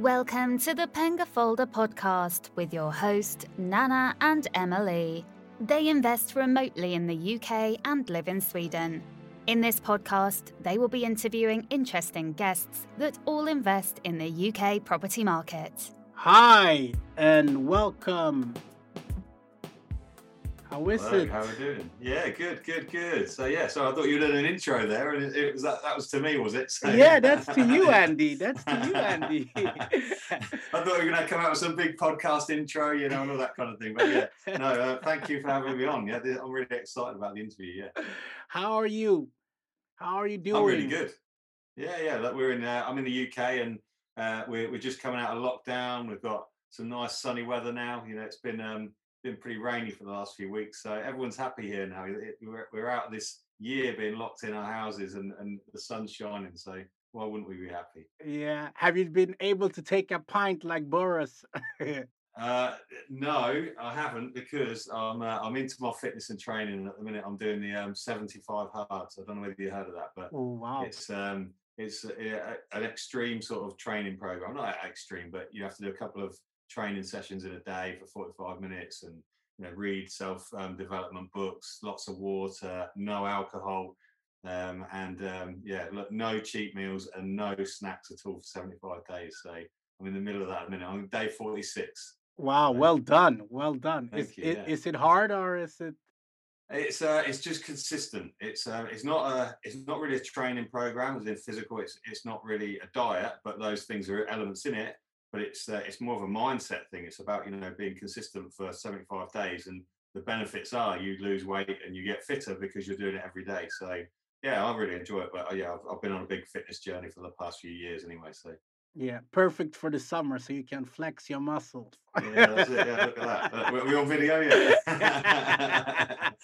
Welcome to the Penga Folder podcast with your host, Nana and Emily. They invest remotely in the UK and live in Sweden. In this podcast, they will be interviewing interesting guests that all invest in the UK property market. Hi, and welcome how is Hello, it? How are we doing? Yeah, good, good, good. So yeah, so I thought you did an intro there, and it, it was that, that was to me, was it? So, yeah, that's to you, Andy. That's to you, Andy. I thought we were going to come out with some big podcast intro, you know, and all that kind of thing. But yeah, no, uh, thank you for having me on. Yeah, I'm really excited about the interview. Yeah. How are you? How are you doing? I'm really good. Yeah, yeah. We're in. Uh, I'm in the UK, and uh, we're we're just coming out of lockdown. We've got some nice sunny weather now. You know, it's been um, been pretty rainy for the last few weeks, so everyone's happy here now. We're, we're out this year being locked in our houses and, and the sun's shining, so why wouldn't we be happy? Yeah. Have you been able to take a pint like Boris? uh, no, I haven't because I'm uh, I'm into my fitness and training at the minute. I'm doing the um, 75 hard. I don't know whether you heard of that, but oh wow, it's um, it's a, an extreme sort of training program. Not extreme, but you have to do a couple of training sessions in a day for 45 minutes and you know read self um, development books lots of water no alcohol um, and um, yeah look no cheap meals and no snacks at all for 75 days so i'm in the middle of that at the minute i'm day 46 wow well done well done is, you, yeah. is it hard or is it it's uh, it's just consistent. It's uh, it's not a it's not really a training program as in physical. It's it's not really a diet, but those things are elements in it but it's uh, it's more of a mindset thing. It's about you know being consistent for 75 days, and the benefits are you lose weight and you get fitter because you're doing it every day. So yeah, I really enjoy it. But uh, yeah, I've, I've been on a big fitness journey for the past few years anyway. So yeah, perfect for the summer, so you can flex your muscles. yeah, that's it. Yeah, look at that. We're we on video yet?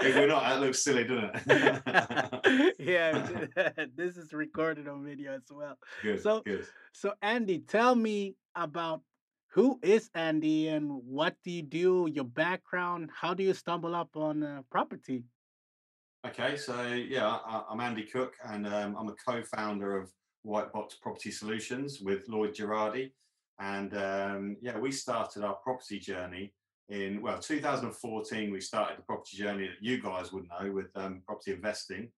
if we're not, that looks silly, doesn't it? yeah, this is recorded on video as well. Good. So, good. so Andy, tell me about who is Andy and what do you do? Your background? How do you stumble up on uh, property? Okay, so yeah, I, am Andy Cook, and um, I'm a co-founder of White Box Property Solutions with Lloyd Girardi. And um, yeah, we started our property journey in, well, 2014, we started the property journey that you guys would know with um, property investing.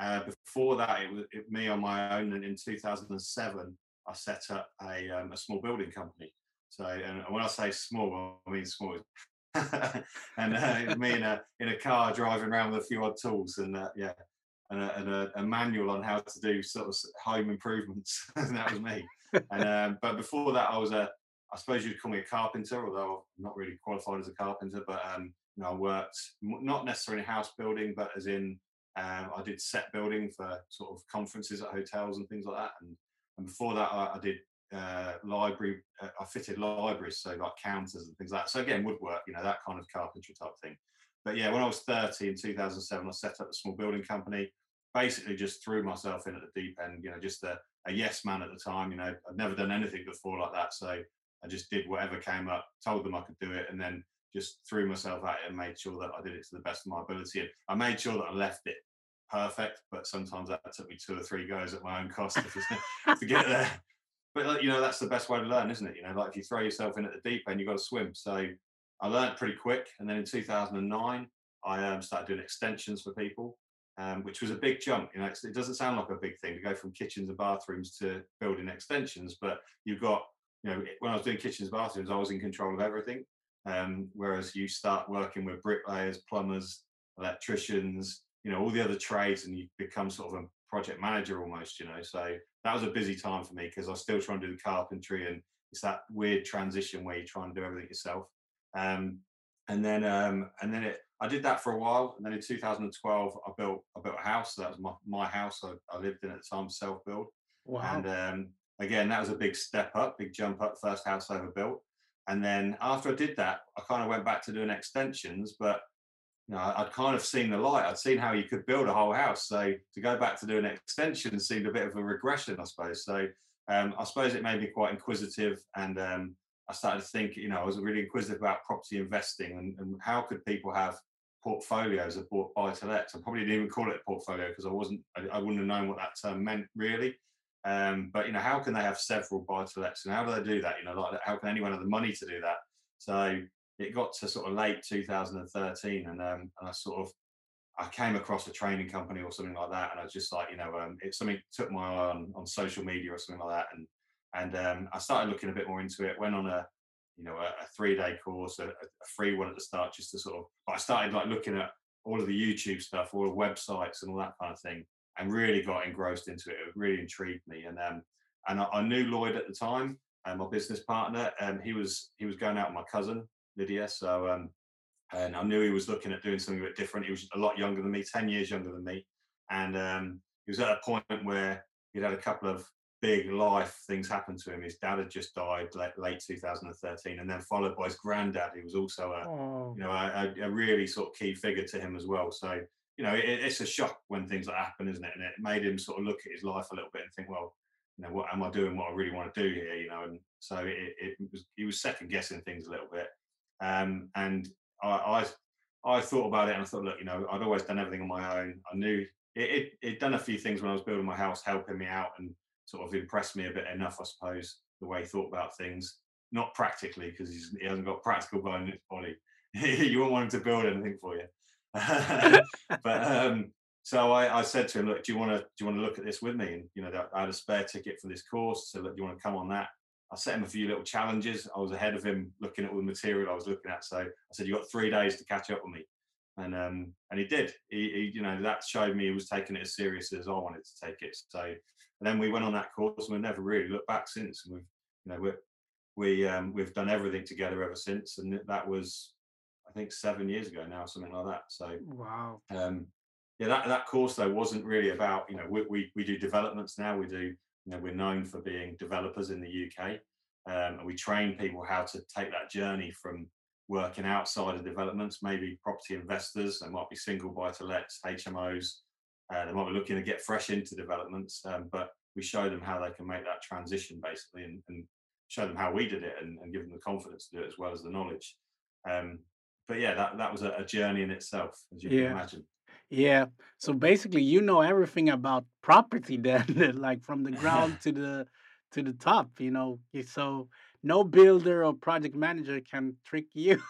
Uh, before that, it was it, me on my own. And in 2007, I set up a, um, a small building company. So, and when I say small, I mean small. and uh, me in a in a car driving around with a few odd tools, and uh, yeah, and, a, and a, a, manual on how to do sort of home improvements. and that was me. and um, but before that, I was a, I suppose you'd call me a carpenter, although I'm not really qualified as a carpenter. But um, you know, I worked not necessarily in house building, but as in um, I did set building for sort of conferences at hotels and things like that. And, and before that, I, I did uh, library. Uh, I fitted libraries, so like counters and things like that. So again, woodwork, you know, that kind of carpentry type thing. But yeah, when I was 30 in 2007, I set up a small building company. Basically, just threw myself in at the deep end. You know, just a, a yes man at the time. You know, I'd never done anything before like that, so I just did whatever came up. Told them I could do it, and then just threw myself at it and made sure that I did it to the best of my ability. And I made sure that I left it perfect, but sometimes that took me two or three goes at my own cost to, to get there. But you know, that's the best way to learn, isn't it? You know, like if you throw yourself in at the deep end, you've got to swim. So I learned pretty quick. And then in 2009, I um, started doing extensions for people, um, which was a big jump. You know, it doesn't sound like a big thing to go from kitchens and bathrooms to building extensions, but you've got, you know, when I was doing kitchens and bathrooms, I was in control of everything. Um, whereas you start working with bricklayers, plumbers, electricians, you know, all the other trades, and you become sort of a project manager almost. You know, so that was a busy time for me because I was still trying to do the carpentry, and it's that weird transition where you try and do everything yourself. Um, and then um, and then it, I did that for a while, and then in 2012 I built I built a house. So that was my, my house I, I lived in at the time, self build. Wow. And um, again, that was a big step up, big jump up. First house I ever built. And then after I did that, I kind of went back to doing extensions, but you know, I'd kind of seen the light. I'd seen how you could build a whole house. So to go back to doing extensions seemed a bit of a regression, I suppose. So um, I suppose it made me quite inquisitive and um, I started to think, you know, I was really inquisitive about property investing and, and how could people have portfolios of buy to let. I probably didn't even call it a portfolio because I wasn't, I, I, wouldn't have known what that term meant really. Um, but you know, how can they have several buy to lets, and how do they do that? You know, like how can anyone have the money to do that? So it got to sort of late 2013, and, um, and I sort of I came across a training company or something like that, and I was just like, you know, um, it something took my eye on on social media or something like that, and and um, I started looking a bit more into it. Went on a you know a, a three day course, a, a, free one at the start, just to sort of. I started like looking at all of the YouTube stuff, all the websites, and all that kind of thing, and really got engrossed into it. It really intrigued me, and um, and I, I knew Lloyd at the time, and my business partner, and he was he was going out with my cousin Lydia, so um, and I knew he was looking at doing something a bit different. He was a lot younger than me, ten years younger than me, and um, he was at a point where he'd had a couple of big life things happened to him. His dad had just died late, late 2013, and then followed by his granddad, who was also a oh. you know a, a, really sort of key figure to him as well. So you know it, it's a shock when things like happen, isn't it? And it made him sort of look at his life a little bit and think, well, you know, what am I doing? What I really want to do here? You know, and so it, it was he was second guessing things a little bit. Um, and I, I, I thought about it and I thought, look, you know, I'd always done everything on my own. I knew it, it, it done a few things when I was building my house, helping me out and sort of impressed me a bit enough, I suppose, the way he thought about things. Not practically, because he hasn't got practical bone in his body. you wouldn't want him to build anything for you. but um, so I, I, said to him, "Look, do you want to do you want to look at this with me?" And you know, I had a spare ticket for this course, so look, do you want to come on that? I set him a few little challenges. I was ahead of him looking at all the material I was looking at. So I said, "You got three days to catch up with me," and um, and he did. He, he, you know, that showed me he was taking it as serious as I wanted to take it. So then we went on that course, and we've never really looked back since. And we've, you know, we we um, we've done everything together ever since. And that was, I think, seven years ago now, something like that. So wow. Um, yeah, that that course though wasn't really about. You know, we we, we do developments now. We do you know, we're known for being developers in the UK, um, and we train people how to take that journey from working outside of developments, maybe property investors, there might be single buy to lets, HMOs, uh, they might be looking to get fresh into developments, um, but we show them how they can make that transition basically and, and show them how we did it and, and, give them the confidence to do it as well as the knowledge. Um, but yeah, that, that was a, a, journey in itself, as you yeah. can imagine. Yeah. So basically, you know everything about property then, like from the ground to the to the top. You know, so no builder or project manager can trick you.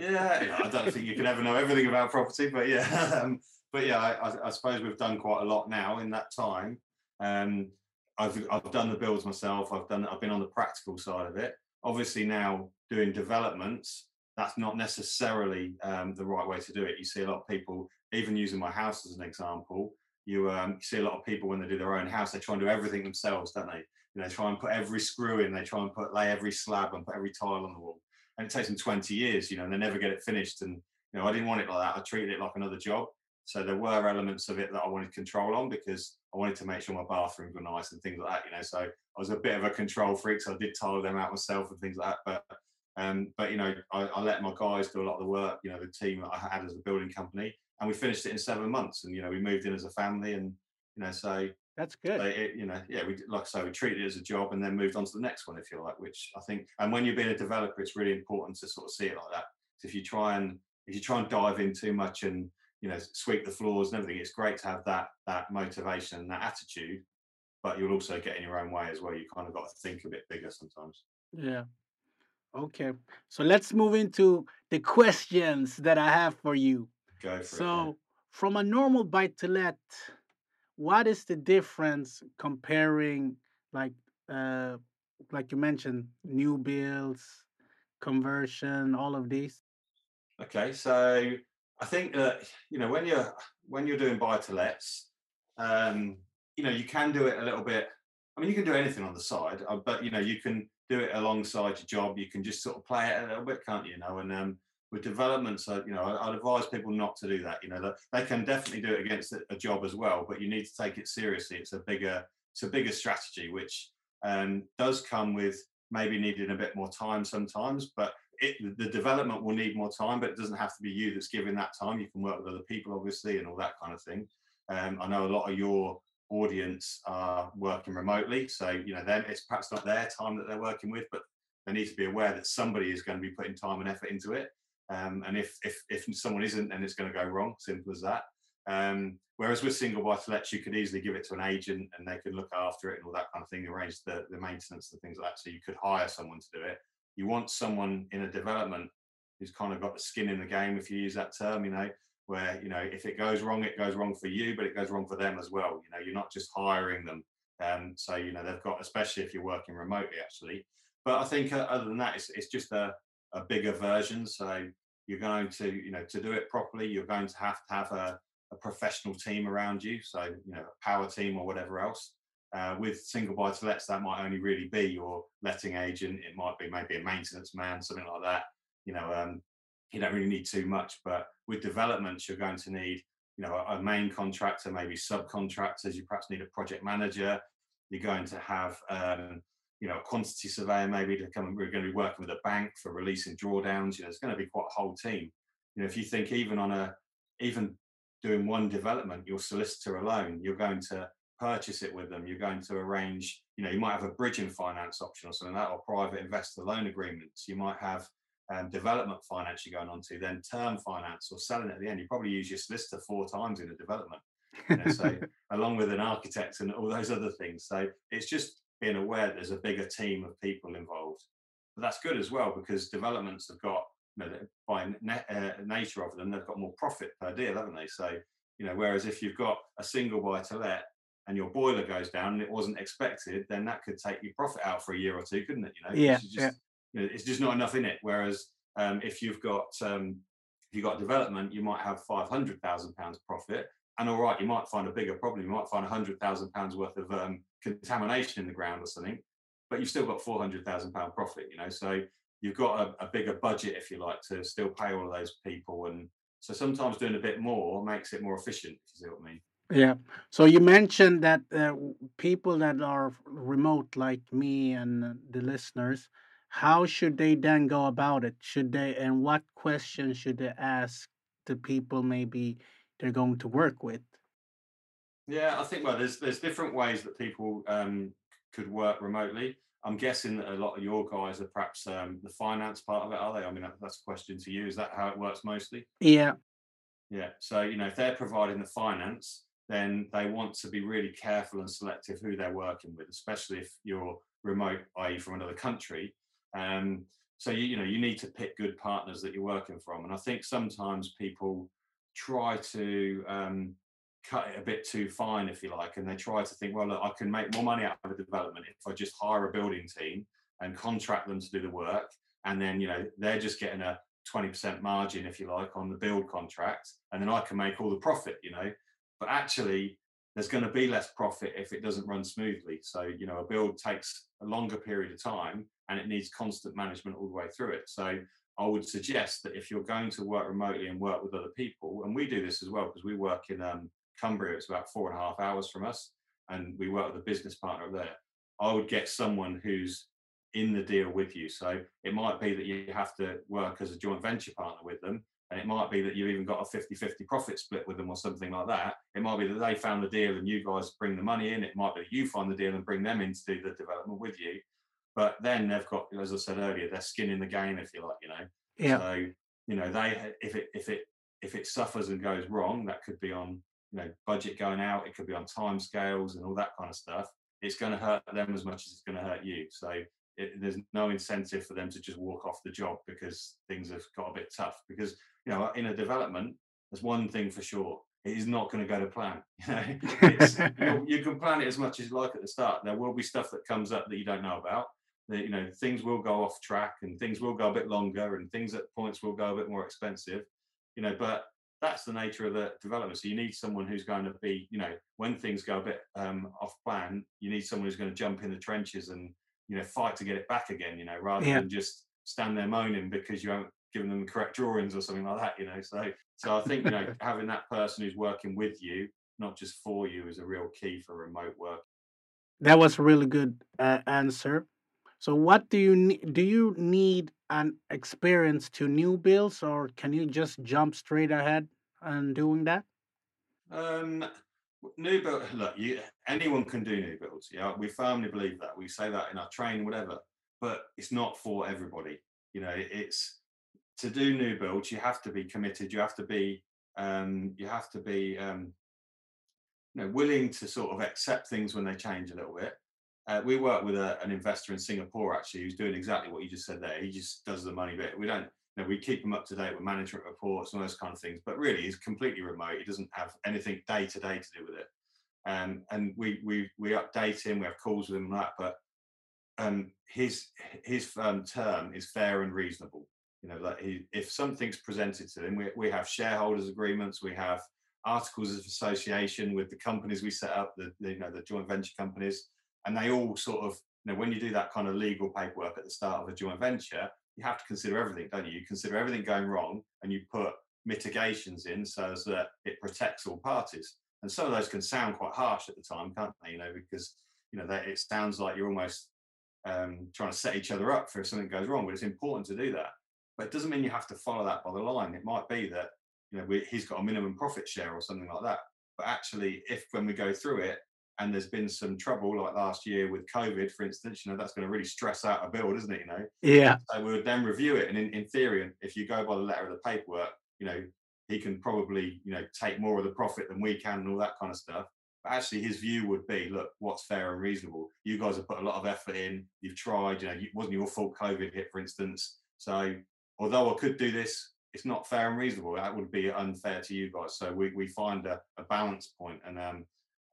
yeah, I don't think you can ever know everything about property, but yeah, um, but yeah, I, I, suppose we've done quite a lot now in that time. Um, I've I've done the builds myself. I've done I've been on the practical side of it. Obviously now doing developments, that's not necessarily um, the right way to do it. You see a lot of people even using my house as an example, you, um, see a lot of people when they do their own house, they try and do everything themselves, don't they? You know, try and put every screw in, they try and put lay every slab and put every tile on the wall. And it takes them 20 years, you know, and they never get it finished. And, you know, I didn't want it like that. I treated it like another job. So there were elements of it that I wanted control on because I wanted to make sure my bathrooms were nice and things like that, you know. So I was a bit of a control freak, so I did tile them out myself and things like that. But um, but you know, I, I, let my guys do a lot of the work. You know, the team that I had as a building company, and we finished it in seven months. And you know, we moved in as a family, and you know, so that's good. So it, you know, yeah, we like I say, we treated it as a job, and then moved on to the next one, if you like. Which I think, and when you're being a developer, it's really important to sort of see it like that. So if you try and if you try and dive in too much and you know sweep the floors and everything, it's great to have that that motivation and that attitude, but you'll also get in your own way as well. You kind of got to think a bit bigger sometimes. Yeah. Okay. So let's move into the questions that I have for you. Go for so, it, from a normal buy to let, what is the difference comparing like uh like you mentioned new builds, conversion, all of these? Okay, so I think that you know when you're when you're doing buy to lets, um, you know you can do it a little bit. I mean, you can do anything on the side, uh, but you know you can do it alongside your job. You can just sort of play it a little bit, can't you? You know, and um, with developments, you know, I'd advise people not to do that. You know, they can definitely do it against a job as well, but you need to take it seriously. It's a bigger, it's a bigger strategy, which um, does come with maybe needing a bit more time sometimes. But it, the development will need more time, but it doesn't have to be you that's giving that time. You can work with other people, obviously, and all that kind of thing. Um, I know a lot of your audience are working remotely, so you know, then it's perhaps not their time that they're working with, but they need to be aware that somebody is going to be putting time and effort into it. Um, and if, if if someone isn't, then it's going to go wrong. Simple as that. Um, whereas with single buy to lets, you could easily give it to an agent and they could look after it and all that kind of thing, arrange the, the maintenance and things like that. So you could hire someone to do it. You want someone in a development who's kind of got the skin in the game, if you use that term, you know, where, you know, if it goes wrong, it goes wrong for you, but it goes wrong for them as well. You know, you're not just hiring them. Um, so, you know, they've got, especially if you're working remotely, actually. But I think uh, other than that, it's, it's just a, a bigger version. So you're going to, you know, to do it properly, you're going to have to have a, a professional team around you. So, you know, a power team or whatever else. Uh, with single buy to lets, that might only really be your letting agent. It might be maybe a maintenance man, something like that. You know, um, you don't really need too much. But with developments, you're going to need, you know, a, a main contractor, maybe subcontractors. You perhaps need a project manager. You're going to have, um, you know, a quantity surveyor maybe to come. We're going to be working with a bank for releasing drawdowns. You know, it's going to be quite a whole team. You know, if you think even on a, even doing one development, your solicitor alone, you're going to purchase it with them. You're going to arrange, you know, you might have a bridging finance option or something like that, or private investor loan agreements. You might have um, development finance you're going on to, then term finance or selling at the end. You probably use your solicitor four times in a development. You know, so along with an architect and all those other things. So it's just being aware there's a bigger team of people involved. But that's good as well because developments have got, you know, by uh, nature of them, they've got more profit per deal, haven't they? So, you know, whereas if you've got a single buy to let and your boiler goes down and it wasn't expected, then that could take your profit out for a year or two, couldn't it? You know, yeah, just, yeah. You know, it's just not enough in it. Whereas um, if you've got um, if you've got development, you might have five hundred thousand pounds profit, and all right, you might find a bigger problem. You might find hundred thousand pounds worth of um, contamination in the ground or something, but you've still got four hundred thousand pound profit. You know, so you've got a, a bigger budget, if you like, to still pay all of those people and so sometimes doing a bit more makes it more efficient, if you see what I mean. Yeah. So you mentioned that uh, people that are remote, like me and the listeners, how should they then go about it? Should they, and what questions should they ask the people maybe they're going to work with? Yeah, I think well, there's there's different ways that people um, could work remotely. I'm guessing that a lot of your guys are perhaps um, the finance part of it, are they? I mean, that's a question to you. Is that how it works mostly? Yeah. Yeah. So, you know, if they're providing the finance, then they want to be really careful and selective who they're working with, especially if you're remote, i.e., from another country. Um, so, you, you know, you need to pick good partners that you're working from. And I think sometimes people try to um, cut it a bit too fine, if you like, and they try to think, well, look, I can make more money out of a development if I just hire a building team and contract them to do the work, and then you know they're just getting a 20% margin, if you like, on the build contract, and then I can make all the profit, you know. But actually, there's going to be less profit if it doesn't run smoothly. So, you know, a build takes a longer period of time and it needs constant management all the way through it. So, I would suggest that if you're going to work remotely and work with other people, and we do this as well because we work in um, Cumbria, it's about four and a half hours from us, and we work with a business partner there. I would get someone who's in the deal with you. So it might be that you have to work as a joint venture partner with them. And it might be that you've even got a 50 50 profit split with them or something like that. It might be that they found the deal and you guys bring the money in. It might be that you find the deal and bring them in to do the development with you. But then they've got, as I said earlier, their skin in the game, if you like, you know. Yeah. So, you know, they if it if it if it suffers and goes wrong, that could be on you know budget going out it could be on time scales and all that kind of stuff it's going to hurt them as much as it's going to hurt you so it, there's no incentive for them to just walk off the job because things have got a bit tough because you know in a development there's one thing for sure it is not going to go to plan you, know, you can plan it as much as you like at the start there will be stuff that comes up that you don't know about that you know things will go off track and things will go a bit longer and things at points will go a bit more expensive you know but that's the nature of the development. So you need someone who's going to be, you know, when things go a bit um, off plan, you need someone who's going to jump in the trenches and, you know, fight to get it back again, you know, rather yeah. than just stand there moaning because you haven't given them the correct drawings or something like that, you know. So, so I think, you know, having that person who's working with you, not just for you, is a real key for remote work. That was a really good uh, answer. So, what do you need? Do you need an experience to new builds, or can you just jump straight ahead? and doing that? Um, new build. Look, you, anyone can do new builds. Yeah, we firmly believe that. We say that in our training, whatever. But it's not for everybody. You know, it's to do new builds. You have to be committed. You have to be um, you have to be um, you know willing to sort of accept things when they change a little bit. Uh, we work with a, an investor in Singapore actually who's doing exactly what you just said there. He just does the money bit. We don't, you know, we keep him up to date with management reports and those kind of things. But really, he's completely remote. He doesn't have anything day to day to do with it. Um, and we we we update him. We have calls with him and that. But um, his his um, term is fair and reasonable. You know, that he, if something's presented to him, we, we have shareholders agreements, we have articles of association with the companies we set up, the, the you know the joint venture companies, and they all sort of you know when you do that kind of legal paperwork at the start of a joint venture, you have to consider everything, don't you? You consider everything going wrong, and you put mitigations in so as that it protects all parties. And some of those can sound quite harsh at the time, can't they? You know, because you know that it sounds like you're almost um, trying to set each other up for if something goes wrong. But it's important to do that. But it doesn't mean you have to follow that by the line. It might be that you know we, he's got a minimum profit share or something like that. But actually, if when we go through it and there's been some trouble like last year with COVID, for instance, you know that's going to really stress out a build, isn't it? You know. Yeah. So we would then review it, and in, in theory, if you go by the letter of the paperwork, you know he can probably you know take more of the profit than we can and all that kind of stuff. But actually, his view would be, look, what's fair and reasonable? You guys have put a lot of effort in. You've tried. You know, it wasn't your fault COVID hit, for instance. So although I could do this, it's not fair and reasonable. That would be unfair to you guys. So we, we find a, a balance point, and um,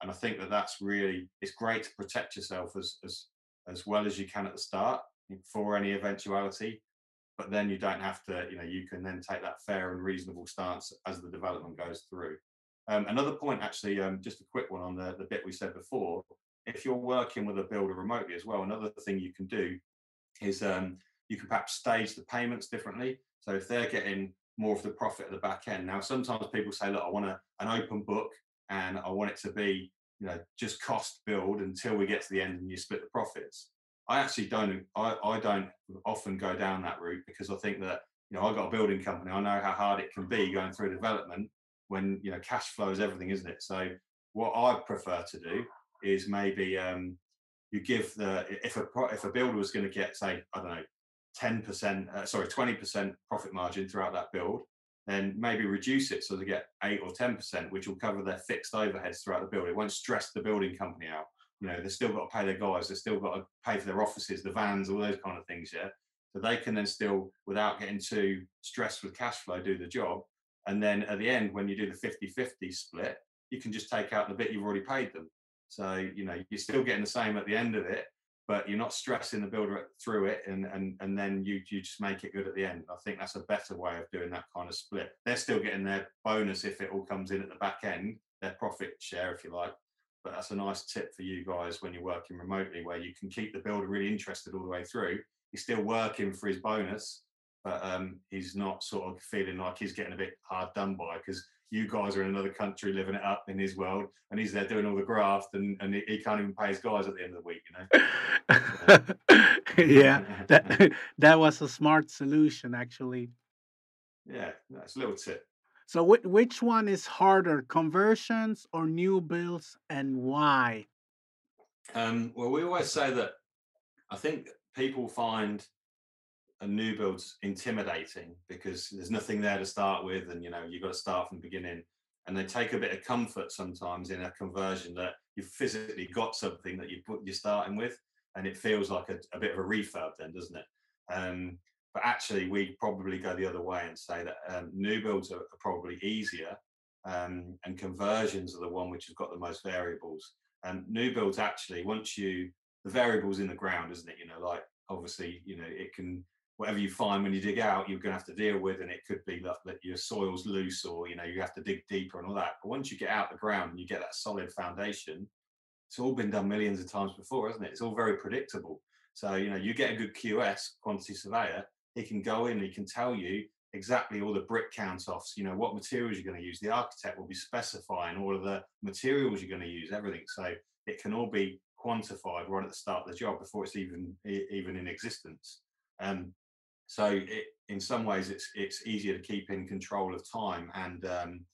and I think that that's really it's great to protect yourself as as as well as you can at the start for any eventuality. But then you don't have to, you know, you can then take that fair and reasonable stance as the development goes through. Um, another point, actually, um, just a quick one on the, the bit we said before. If you're working with a builder remotely as well, another thing you can do is um, you can perhaps stage the payments differently. So if they're getting more of the profit at the back end. Now, sometimes people say, look, I want a, an open book and I want it to be, you know, just cost build until we get to the end and you split the profits. I actually don't, I, I don't often go down that route because I think that, you know, I've got a building company. I know how hard it can be going through development when, you know, cash flow is everything, isn't it? So what I prefer to do is maybe um, you give the, if a, if a builder was going to get, say, I don't know, 10%, uh, sorry, 20% profit margin throughout that build, then maybe reduce it so they get 8 or 10%, which will cover their fixed overheads throughout the build. It won't stress the building company out. You know, they've still got to pay their guys, they've still got to pay for their offices, the vans, all those kind of things, yeah? So they can then still, without getting too stressed with cash flow, do the job. And then at the end, when you do the 50 50 split, you can just take out the bit you've already paid them. So, you know, you're still getting the same at the end of it, but you're not stressing the builder through it and and and then you you just make it good at the end. I think that's a better way of doing that kind of split. They're still getting their bonus if it all comes in at the back end their profit share if you like but that's a nice tip for you guys when you're working remotely where you can keep the builder really interested all the way through. He's still working for his bonus but um, he's not sort of feeling like he's getting a bit hard done by because you guys are in another country living it up in his world and he's there doing all the graft and, and he, he can't even pay his guys at the end of the week you know? Yeah that that was a smart solution actually. Yeah that's a little tip. So wh- which one is harder conversions or new builds and why? Um, well we always say that i think people find a new build's intimidating because there's nothing there to start with, and you know you've got to start from the beginning. And they take a bit of comfort sometimes in a conversion that you've physically got something that you put you're starting with, and it feels like a, a bit of a refurb, then, doesn't it? Um, but actually, we probably go the other way and say that um, new builds are, are probably easier, um, and conversions are the one which has got the most variables. And new builds actually, once you the variables in the ground, isn't it? You know, like obviously, you know, it can whatever you find when you dig out, you're going to have to deal with, and it could be that, your soil's loose, or you know you have to dig deeper and all that. But once you get out the ground and you get that solid foundation, it's all been done millions of times before, isn't it? It's all very predictable. So you know you get a good QS quantity surveyor, he can go in, and he can tell you exactly all the brick count offs, you know, what materials you're going to use. The architect will be specifying all of the materials you're going to use, everything. So it can all be quantified right at the start of the job before it's even even in existence. Um, so it, in some ways, it's it's easier to keep in control of time and um,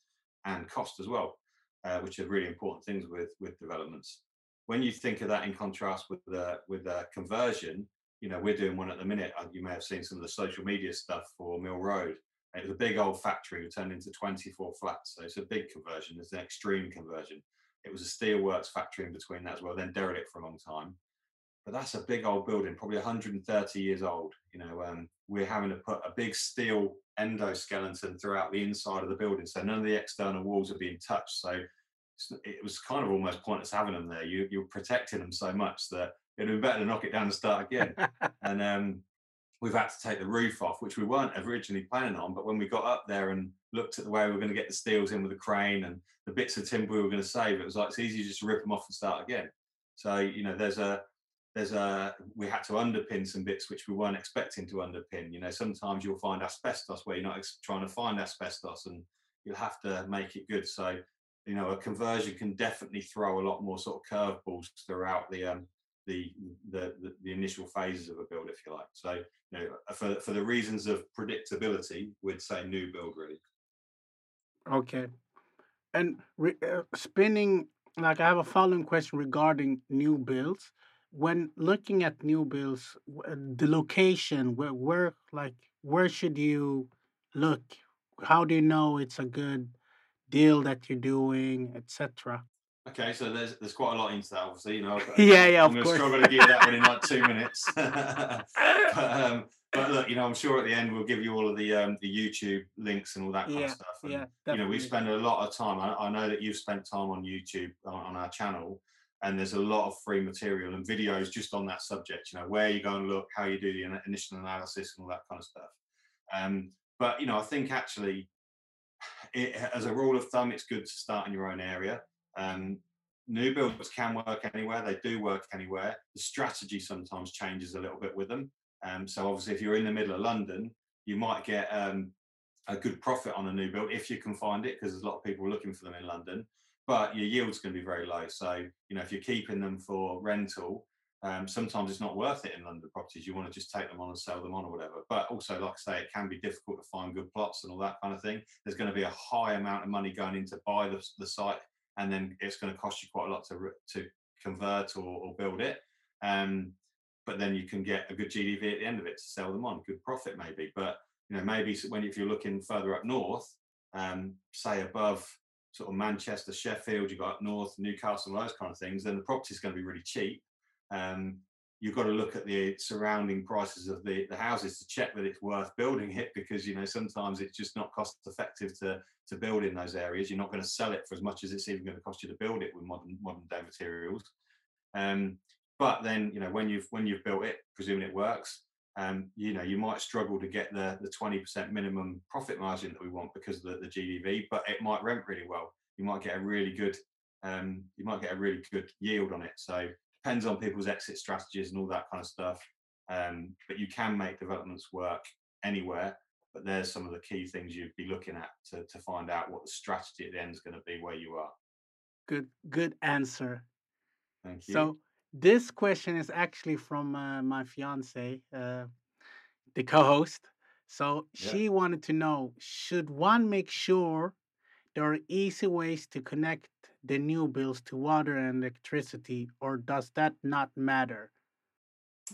and cost as well, uh, which are really important things with with developments. When you think of that in contrast with the with the conversion, you know we're doing one at the minute. Uh, you may have seen some of the social media stuff for Mill Road, It was a big old factory we turned into 24 flats. So it's a big conversion. It's an extreme conversion. It was a steelworks factory in between that as well, then derelict for a long time. But that's a big old building, probably 130 years old. You know, um, we're having to put a big steel endoskeleton throughout the inside of the building. So none of the external walls are being touched. So it was kind of almost pointless having them there. You, you're protecting them so much that it'd be better to knock it down and start again. and um, we've had to take the roof off, which we weren't originally planning on. But when we got up there and looked at the way we were going to get the steels in with the crane and the bits of timber we were going to save, it was like it's easy just to rip them off and start again. So you know, there's a there's a we had to underpin some bits which we weren't expecting to underpin. You know, sometimes you'll find asbestos where you're not trying to find asbestos, and you'll have to make it good. So you know, a conversion can definitely throw a lot more sort of curveballs throughout the um, the, the, the initial phases of a build, if you like. So, you know, for for the reasons of predictability, we'd say new build really. Okay, and re, uh, spinning like I have a following question regarding new builds. When looking at new builds, the location where where like where should you look? How do you know it's a good deal that you're doing, etc.? Okay, so there's there's quite a lot into that, obviously. You know, yeah, yeah, I'm going to struggle to give that one in like two minutes. but, um, but look, you know, I'm sure at the end we'll give you all of the um, the YouTube links and all that kind yeah, of stuff. And, yeah, you know, we spend a lot of time. I, I, know that you've spent time on YouTube on, on, our channel, and there's a lot of free material and videos just on that subject. You know, where you go and look, how you do the initial analysis, and all that kind of stuff. Um, but you know, I think actually, it, as a rule of thumb, it's good to start in your own area. Um, new builds can work anywhere; they do work anywhere. The strategy sometimes changes a little bit with them. Um, so obviously, if you're in the middle of London, you might get um, a good profit on a new build if you can find it, because there's a lot of people looking for them in London. But your yield's going to be very low. So you know, if you're keeping them for rental, um, sometimes it's not worth it in London properties. You want to just take them on and sell them on or whatever. But also, like I say, it can be difficult to find good plots and all that kind of thing. There's going to be a high amount of money going in to buy the, the site and then it's going to cost you quite a lot to to convert or, or build it. Um, but then you can get a good GDV at the end of it to sell them on, good profit maybe. But you know maybe when if you're looking further up north, um, say above sort of Manchester, Sheffield, you've got up north, Newcastle, those kind of things, then the property is going to be really cheap. Um, you've got to look at the surrounding prices of the, the houses to check that it's worth building it because you know sometimes it's just not cost effective to to build in those areas you're not going to sell it for as much as it's even going to cost you to build it with modern modern day materials um, but then you know when you've when you've built it presuming it works um, you know you might struggle to get the the 20% minimum profit margin that we want because of the, the gdv but it might rent really well you might get a really good um, you might get a really good yield on it so it depends on people's exit strategies and all that kind of stuff. Um, but you can make developments work anywhere. But there's some of the key things you'd be looking at to, to find out what the strategy at the end is going to be where you are. Good, good answer. Thank you. So this question is actually from uh, my fiance, uh, the co-host. So Yeah. she wanted to know: Should one make sure there are easy ways to connect the new builds to water and electricity, or does that not matter?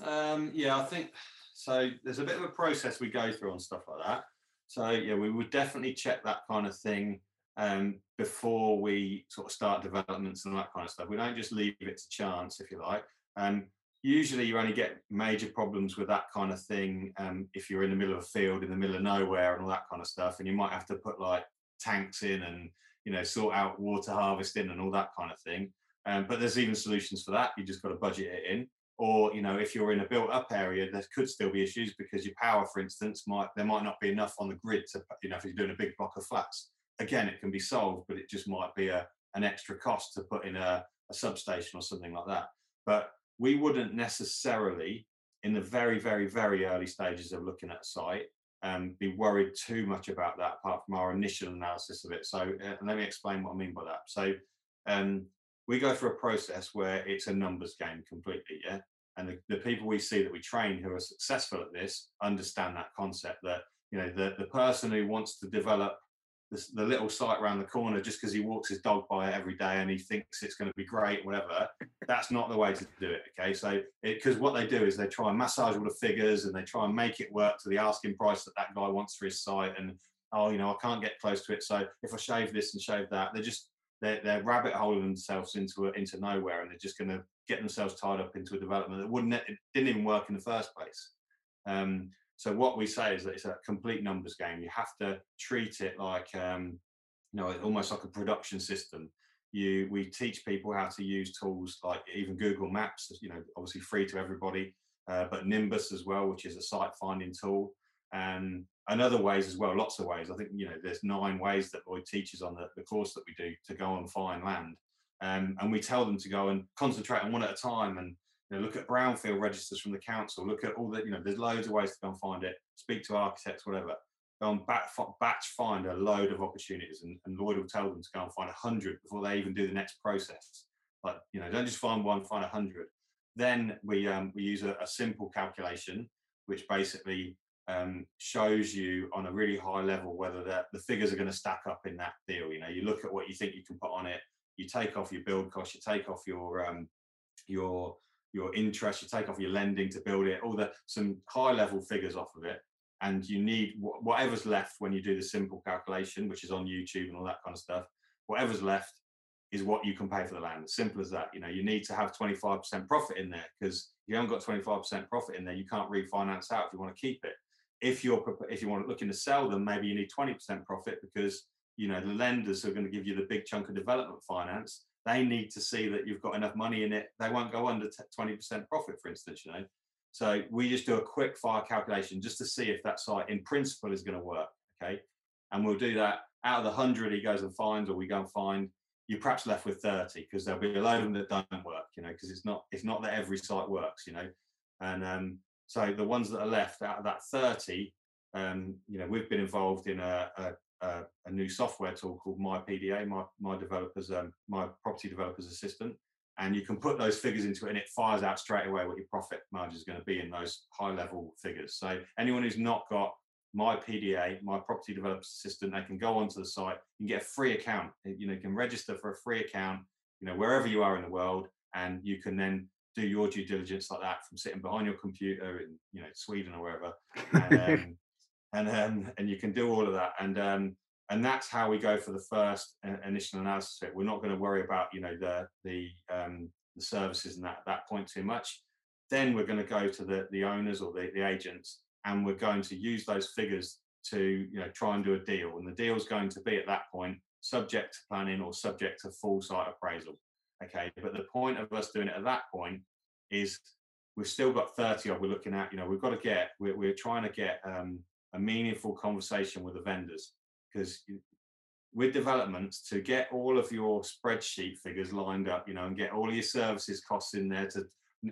Um, yeah, I think so. There's a bit of a process we go through on stuff like that. So yeah, we would definitely check that kind of thing um, before we sort of start developments and that kind of stuff. We don't just leave it to chance, if you like. Um, usually, you only get major problems with that kind of thing um, if you're in the middle of a field, in the middle of nowhere, and all that kind of stuff. And you might have to put like tanks in and you know sort out water harvesting and all that kind of thing. Um, but there's even solutions for that. You just got to budget it in. Or you know, if you're in a built-up area, there could still be issues because your power, for instance, might there might not be enough on the grid to you know if you're doing a big block of flats. Again, it can be solved, but it just might be a an extra cost to put in a, a substation or something like that. But we wouldn't necessarily, in the very, very, very early stages of looking at a site, um, be worried too much about that apart from our initial analysis of it. So uh, let me explain what I mean by that. So um, we go through a process where it's a numbers game completely, yeah. And the, the people we see that we train who are successful at this understand that concept that you know the the person who wants to develop this, the little site around the corner just because he walks his dog by it every day and he thinks it's going to be great, whatever. That's not the way to do it. Okay, so because what they do is they try and massage all the figures and they try and make it work to the asking price that that guy wants for his site, and oh, you know, I can't get close to it. So if I shave this and shave that, they're just they're, they're rabbit holing themselves into a, into nowhere, and they're just going to get themselves tied up into a development that wouldn't it didn't even work in the first place. Um, so what we say is that it's a complete numbers game. You have to treat it like um, you know almost like a production system. You we teach people how to use tools like even Google Maps. You know, obviously free to everybody, uh, but Nimbus as well, which is a site finding tool and and other ways as well, lots of ways. I think you know there's nine ways that Lloyd teaches on the, the course that we do to go and find land, um, and we tell them to go and concentrate on one at a time and know, look at brownfield registers from the council, look at all the you know there's loads of ways to go and find it, speak to architects, whatever. Go and batch, batch find a load of opportunities, and, and Lloyd will tell them to go and find a hundred before they even do the next process. Like you know, don't just find one, find a hundred. Then we um, we use a, a simple calculation, which basically um, shows you on a really high level whether the figures are going to stack up in that deal. You know, you look at what you think you can put on it, you take off your build cost, you take off your um, your your interest, you take off your lending to build it, all the some high level figures off of it, and you need whatever's left when you do the simple calculation, which is on YouTube and all that kind of stuff. Whatever's left is what you can pay for the land. Simple as that. You know, you need to have 25% profit in there because you haven't got 25% profit in there, you can't refinance out if you want to keep it if you're if you want looking to sell them, maybe you need 20% profit because you know the lenders are going to give you the big chunk of development finance. They need to see that you've got enough money in it. They won't go under 20% profit, for instance. You know, so we just do a quick fire calculation just to see if that site in principle is going to work. Okay, and we'll do that out of the hundred he goes and finds, or we go and find. You're perhaps left with 30 because there'll be a load of them that don't work. You know, because it's not it's not that every site works. You know, and um, so the ones that are left out of that 30, um, you know, we've been involved in a, a, a, a new software tool called My PDA, my my developers, um, my property developers assistant, and you can put those figures into it, and it fires out straight away what your profit margin is going to be in those high level figures. So anyone who's not got my PDA, my property developers assistant, they can go onto the site and get a free account. You know, you can register for a free account, you know, wherever you are in the world, and you can then do your due diligence like that from sitting behind your computer in you know Sweden or wherever, and um, and, um, and you can do all of that, and um, and that's how we go for the first initial analysis. We're not going to worry about you know the the um, the services and that that point too much. Then we're going to go to the the owners or the, the agents, and we're going to use those figures to you know try and do a deal, and the deal is going to be at that point subject to planning or subject to full site appraisal. Okay, but the point of us doing it at that point is we've still got 30 of we're looking at, you know, we've got to get, we're, we're trying to get um, a meaningful conversation with the vendors because with developments to get all of your spreadsheet figures lined up, you know, and get all your services costs in there to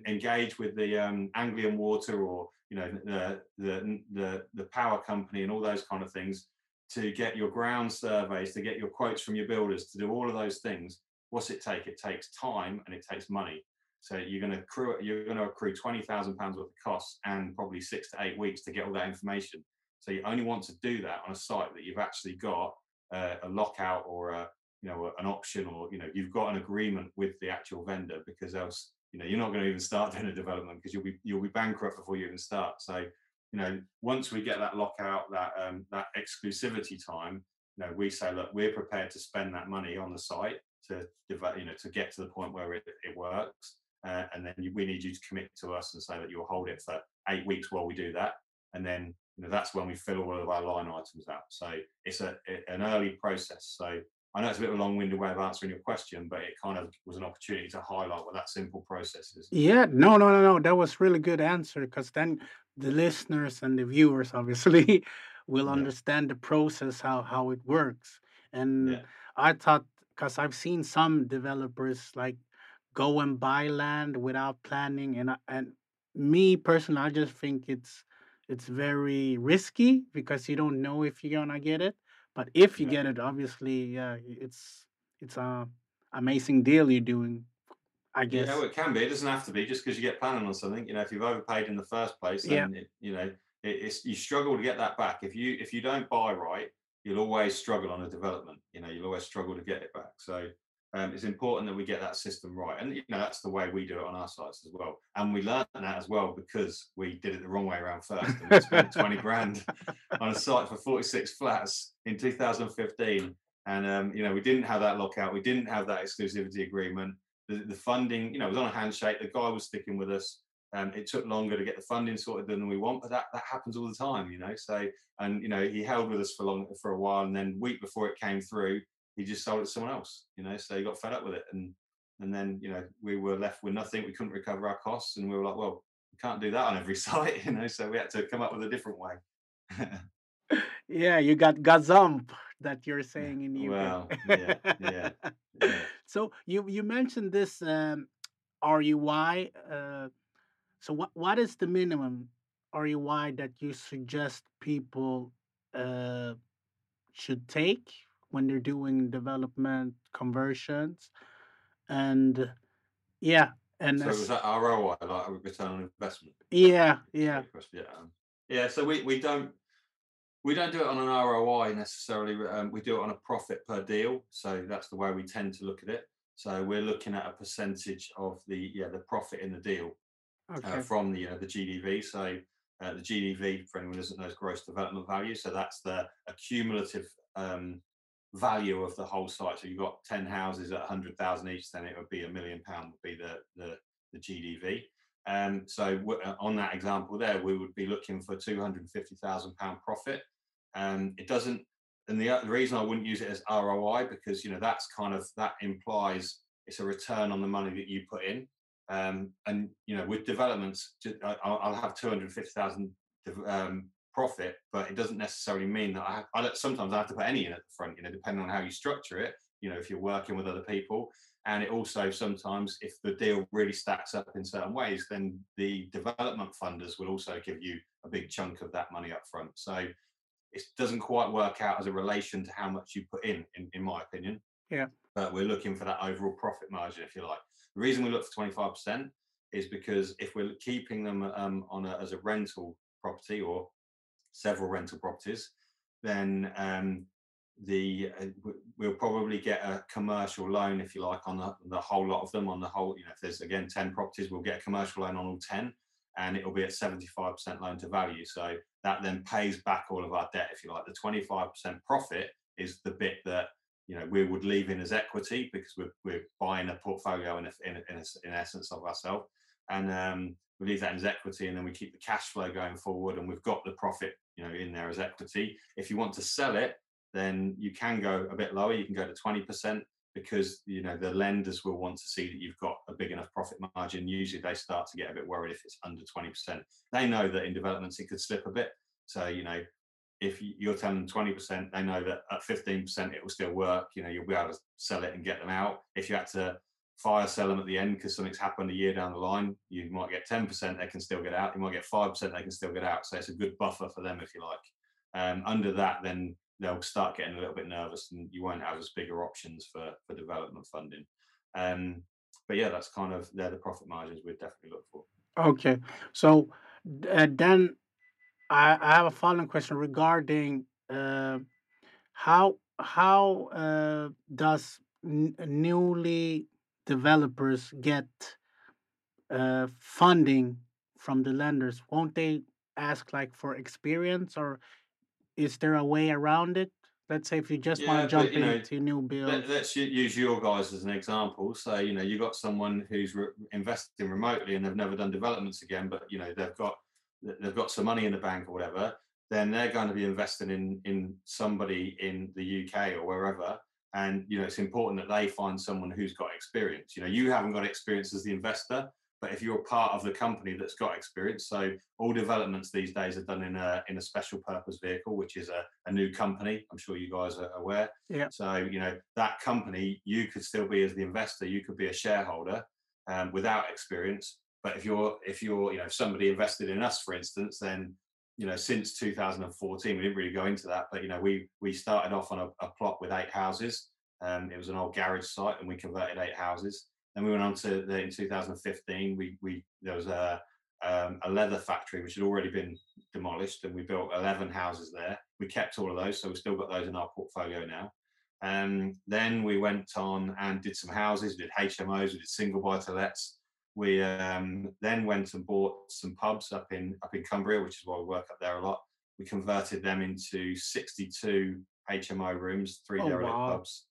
engage with the um, Anglian Water or you know the, the the the power company and all those kind of things to get your ground surveys, to get your quotes from your builders, to do all of those things what's it take? It takes time and it takes money. So you're going to accrue you're going to accrue twenty thousand pounds worth of costs and probably six to eight weeks to get all that information. So you only want to do that on a site that you've actually got uh, a lockout or a you know an option or you know you've got an agreement with the actual vendor because else you know you're not going to even start doing a development because you'll be you'll be bankrupt before you even start. So you know once we get that lockout that um, that exclusivity time, you know we say look we're prepared to spend that money on the site to develop, you know, to get to the point where it, it works. Uh, and then we need you to commit to us and say that you'll hold it for eight weeks while we do that. And then, you know, that's when we fill all of our line items out. So it's a, an early process. So I know it's a bit of a long-winded way of answering your question, but it kind of was an opportunity to highlight what that simple process is. Yeah, no, no, no, no. That was really good answer because then the listeners and the viewers obviously will yeah. understand the process how how it works. And yeah. I thought because I've seen some developers like go and buy land without planning, and and me personally, I just think it's it's very risky because you don't know if you're gonna get it. But if you get it, obviously, yeah, it's it's a amazing deal you're doing. I guess. Yeah, well, it can be. It doesn't have to be just because you get planning on something. You know, if you've overpaid in the first place, then yeah. it, you know it, it's you struggle to get that back. If you if you don't buy right, you'll always struggle on a development. You know, you'll always struggle to get it back. So um, it's important that we get that system right. And you know, that's the way we do it on our sites as well. And we learned that as well because we did it the wrong way around first. And we spent 20 grand on a site for 46 flats in 2015. And um, you know, we didn't have that lockout, we didn't have that exclusivity agreement. The, the funding, you know, was on a handshake. The guy was sticking with us. Um, it took longer to get the funding sorted than we want, but that, that happens all the time, you know. So, and you know, he held with us for long for a while, and then week before it came through, he just sold it to someone else, you know. So he got fed up with it, and and then you know we were left with nothing. We couldn't recover our costs, and we were like, well, we can't do that on every site, you know. So we had to come up with a different way. yeah, you got gazump that you're saying in UK. Well, yeah, yeah, yeah. So you you mentioned this um, RUI. Uh, so what what is the minimum RUI that you suggest people uh, should take when they're doing development conversions? And yeah, and So it was as, that ROI, like a return on investment? yeah, yeah. Yeah, um, yeah. So we we don't we don't do it on an ROI necessarily. Um, we do it on a profit per deal. So that's the way we tend to look at it. So we're looking at a percentage of the yeah the profit in the deal uh, from the uh, the GDV. So uh, the GDV, for anyone who doesn't know, is gross development value. So that's the accumulative um, value of the whole site. So you've got ten houses at 100,000 each, then it would be a million pound would be the the, the GDV. Um, so w- uh, on that example there, we would be looking for 250,000 pound profit. Um, it doesn't, and the, o- the reason I wouldn't use it as ROI because you know that's kind of that implies it's a return on the money that you put in. Um, and you know, with developments, I'll, have 250,000 dev- um, profit, but it doesn't necessarily mean that I, have, I don't, sometimes I have to put any in at the front, you know, depending on how you structure it, you know, if you're working with other people. And it also sometimes, if the deal really stacks up in certain ways, then the development funders will also give you a big chunk of that money up front. So it doesn't quite work out as a relation to how much you put in, in, in my opinion. Yeah. But we're looking for that overall profit margin, if you like. The reason we look for 25% is because if we're keeping them um, on a, as a rental property or several rental properties, then um, the uh, we'll probably get a commercial loan, if you like, on the, the whole lot of them. On the whole, you know, if there's again 10 properties, we'll get a commercial loan on all 10 and it'll be at 75% loan to value. So that then pays back all of our debt, if you like. The 25% profit is the bit that you know we would leave in as equity because we're, we're buying a portfolio in, a, in, a- in, a in essence of ourselves and um, we leave that as equity and then we keep the cash flow going forward and we've got the profit you know in there as equity if you want to sell it then you can go a bit lower you can go to 20% because you know the lenders will want to see that you've got a big enough profit margin usually they start to get a bit worried if it's under 20% they know that in developments it could slip a bit so you know if you're telling them 20%, they know that at 15% it will still work. You know, you'll be able to sell it and get them out. If you had to fire sell them at the end because something's happened a year down the line, you might get 10%, they can still get out. You might get 5%, they can still get out. So it's a good buffer for them, if you like. Um, under that, then they'll start getting a little bit nervous and you won't have as bigger options for, for development funding. Um, but yeah, that's kind of, they're the profit margins we'd definitely look for. okay. So uh, then I, I have a following question regarding uh, how how uh, does newly developers get uh, funding from the lenders? Won't they ask like for experience, or is there a way around it? Let's say if you just want to jump but you know, into new Let, builds. let's use your guys as an example. So, you know, you've got someone who's re- investing remotely and they've never done developments again, but you know, they've got they've got some money in the bank or whatever. Then they're going to be investing in in somebody in the UK or wherever. And you know, it's important that they find someone who's got experience. You know, you haven't got experience as the investor, but if you're part of the company that's got experience, so all developments these days are done in a in a special purpose vehicle, which is a, a new company. I'm sure you guys are aware. Yeah. So you know that company, you could still be as the investor, you could be a shareholder um, without experience. But if you're if you're you know if somebody invested in us, for instance, then you know since 2014 we didn't really go into that, but you know we we started off on a, a plot with eight houses. Um, it was an old garage site, and we converted eight houses. Then we went on to the, in 2015. We we there was a um, a leather factory which had already been demolished, and we built 11 houses there. We kept all of those, so we've still got those in our portfolio now. Um, then we went on and did some houses, we did HMOs, we did single buy to lets. We um, then went and bought some pubs up in up in Cumbria, which is why we work up there a lot. We converted them into 62 HMO rooms, three Oh, derelict wow. pubs.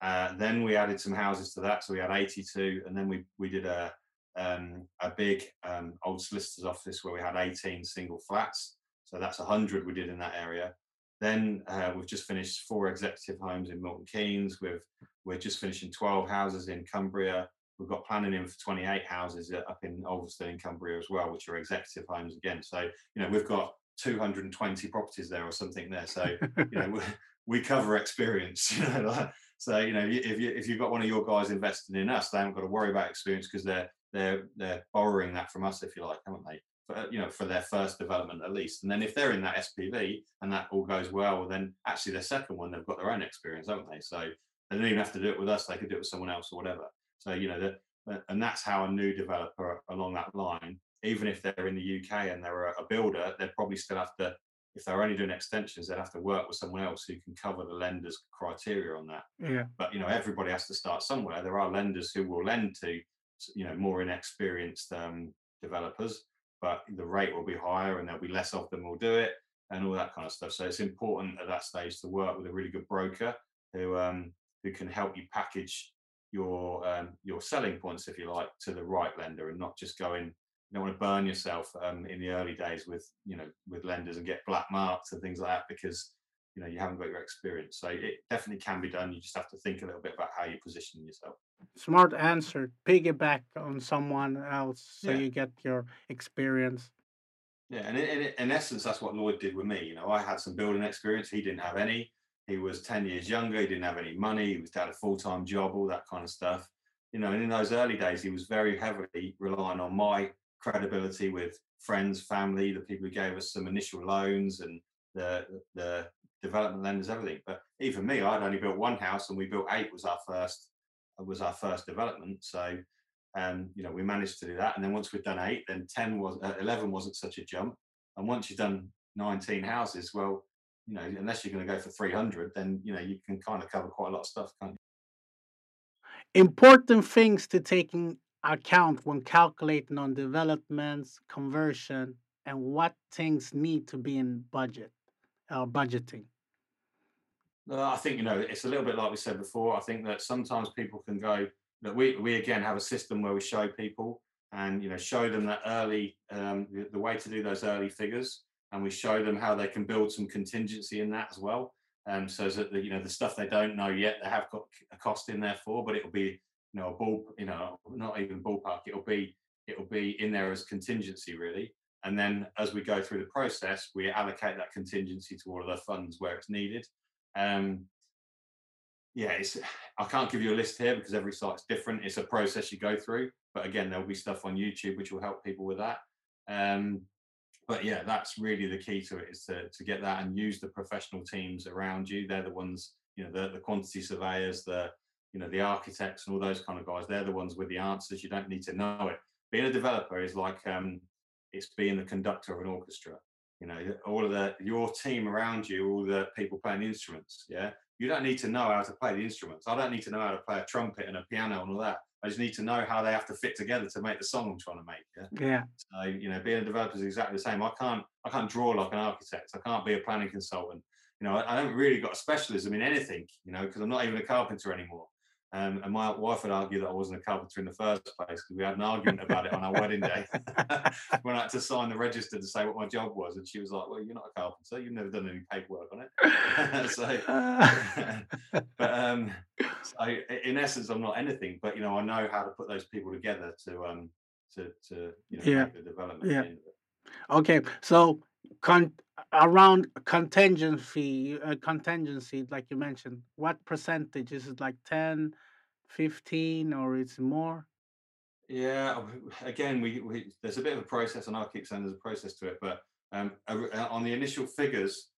Uh, then we added some houses to that, so we had 82, and then we we did a um, a big um, old solicitor's office where we had 18 single flats. So that's 100 we did in that area. Then uh, we've just finished four executive homes in Milton Keynes. We've we're just finishing 12 houses in Cumbria. We've got planning in for 28 houses uh, up in Ulverston in Cumbria as well, which are executive homes again. So you know we've got 220 properties there or something there. So you know we, we cover experience. You know, so you know if you if you've got one of your guys investing in us, they haven't got to worry about experience because they're they're they're borrowing that from us if you like, haven't they? For, you know, for their first development at least. And then if they're in that SPV and that all goes well, then actually their second one they've got their own experience, haven't they? So they don't even have to do it with us; they could do it with someone else or whatever. So you know, uh, and that's how a new developer along that line, even if they're in the UK and they're a, a builder, they'd probably still have to. If they're only doing extensions, they'd have to work with someone else who can cover the lender's criteria on that yeah. but you know everybody has to start somewhere there are lenders who will lend to you know more inexperienced um, developers but the rate will be higher and there'll be less of them will do it and all that kind of stuff so it's important at that stage to work with a really good broker who um, who can help you package your um, your selling points if you like to the right lender and not just going. you don't want to burn yourself um, in the early days with you know with lenders and get black marks and things like that because you know you haven't got your experience so it definitely can be done you just have to think a little bit about how you position yourself Smart answer. Piggyback on someone else so Yeah. you get your experience. yeah and in, in, in essence that's what lloyd did with me you know i had some building experience he didn't have any he was 10 years younger he didn't have any money he was had a full-time job all that kind of stuff you know and in those early days he was very heavily relying on my credibility with friends family the people who gave us some initial loans and the the development lenders everything but even me i'd only built one house and we built eight was our first was our first development so um, you know, we managed to do that. And then once we'd done eight, then 10 was, uh, 11 wasn't such a jump. And once you've done 19 houses, well, you know, unless you're going to go for 300, then, you know, you can kind of cover quite a lot of stuff, can't you? Important things to take in account when calculating on developments, conversion, and what things need to be in budget or budgeting. Uh, I think, you know, it's a little bit like we said before. I think that sometimes people can go, that we, we again have a system where we show people and, you know, show them that early, um, the, the way to do those early figures. And we show them how they can build some contingency in that as well. Um, so that the, you know the stuff they don't know yet, they have got a cost in there for, but it'll be you know a ball, you know, not even ballpark. It'll be it'll be in there as contingency really. And then as we go through the process, we allocate that contingency to all of the funds where it's needed. Um, yeah, it's I can't give you a list here because every site's different. It's a process you go through. But again, there'll be stuff on YouTube which will help people with that. Um, but yeah, that's really the key to it is to, to get that and use the professional teams around you. They're the ones, you know, the, the quantity surveyors, the, you know, the architects and all those kind of guys. They're the ones with the answers. You don't need to know it. Being a developer is like um, it's being the conductor of an orchestra. You know, all of the your team around you, all the people playing the instruments. Yeah, you don't need to know how to play the instruments. I don't need to know how to play a trumpet and a piano and all that. I just need to know how they have to fit together to make the song I'm trying to make. Yeah. Yeah. So you know, being a developer is exactly the same. I can't I can't draw like an architect. I can't be a planning consultant. You know, I, I haven't really got a specialism in anything. You know, because I'm not even a carpenter anymore. Um, and my wife would argue that I wasn't a carpenter in the first place because we had an argument about it on our wedding day when I had to sign the register to say what my job was, and she was like, "Well, you're not a carpenter. You've never done any paperwork on it." so, but um, so in essence, I'm not anything. But you know, I know how to put those people together to um to to you know Yeah. make the development. Yeah. end of it. Okay, so con- around contingency, uh, contingency, like you mentioned, what percentage is it? Like 10, 15, or it's more? Yeah, again, we, we there's a bit of a process, and I'll keep saying there's a process to it. But um, uh, on the initial figures,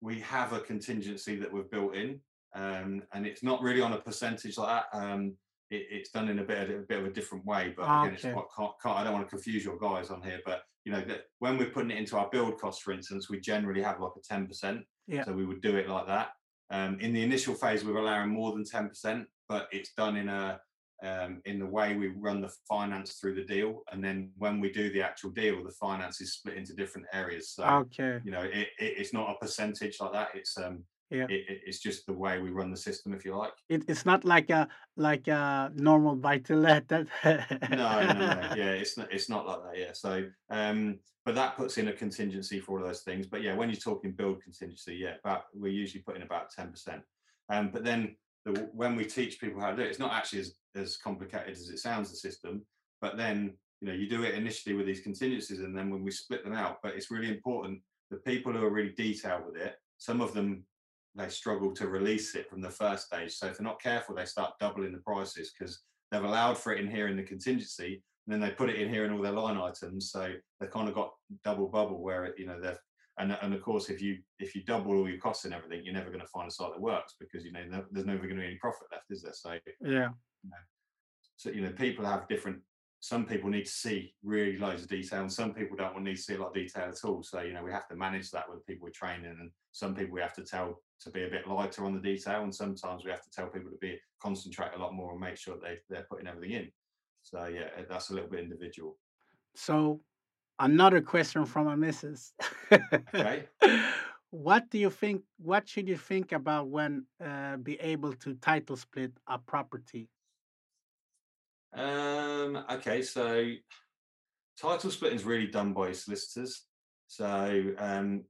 we have a contingency that we've built in, um, and it's not really on a percentage like that. Um, it, it's done in a bit of, a bit of a different way. But again, it's quite, can't, can't, I don't want to confuse your guys on here, but you know that when we're putting it into our build cost, for instance, we generally have like a ten percent. Yeah. So we would do it like that. Um, in the initial phase, we're allowing more than 10%, but it's done in a um, in the way we run the finance through the deal, and then when we do the actual deal, the finance is split into different areas. So Okay. you know, it, it, it's not a percentage like that. It's um, Yeah. it, it- it's just the way we run the system, if you like. It, it's not like a like a normal buy to let. That No, no, no. Yeah, it's not. It's not like that. Yeah. So, um, but that puts in a contingency for all of those things. But yeah, when you're talking build contingency, yeah, about we're usually putting about ten percent. Um, but then the, when we teach people how to do it, it's not actually as as complicated as it sounds. The system, but then you know you do it initially with these contingencies, and then when we split them out. But it's really important the people who are really detailed with it. Some of them they struggle to release it from the first stage. So if they're not careful, they start doubling the prices because they've allowed for it in here in the contingency, and then they put it in here in all their line items. So they've kind of got double bubble where it, you know, they've and, and of course, if you if you double all your costs and everything, you're never going to find a site that works because you know there's never going to be any profit left, is there? So yeah. so you know people have different. Some people need to see really loads of detail, and some people don't want need to see a lot of detail at all. So you know we have to manage that with people we're training, and some people we have to tell to be a bit lighter on the detail, and sometimes we have to tell people to be concentrate a lot more and make sure they they're putting everything in. So yeah, that's a little bit individual. So another question from a missus. Okay. what do you think? What should you think about when uh, be able to title split a property? Um, okay, so title splitting is really done by solicitors. So, um,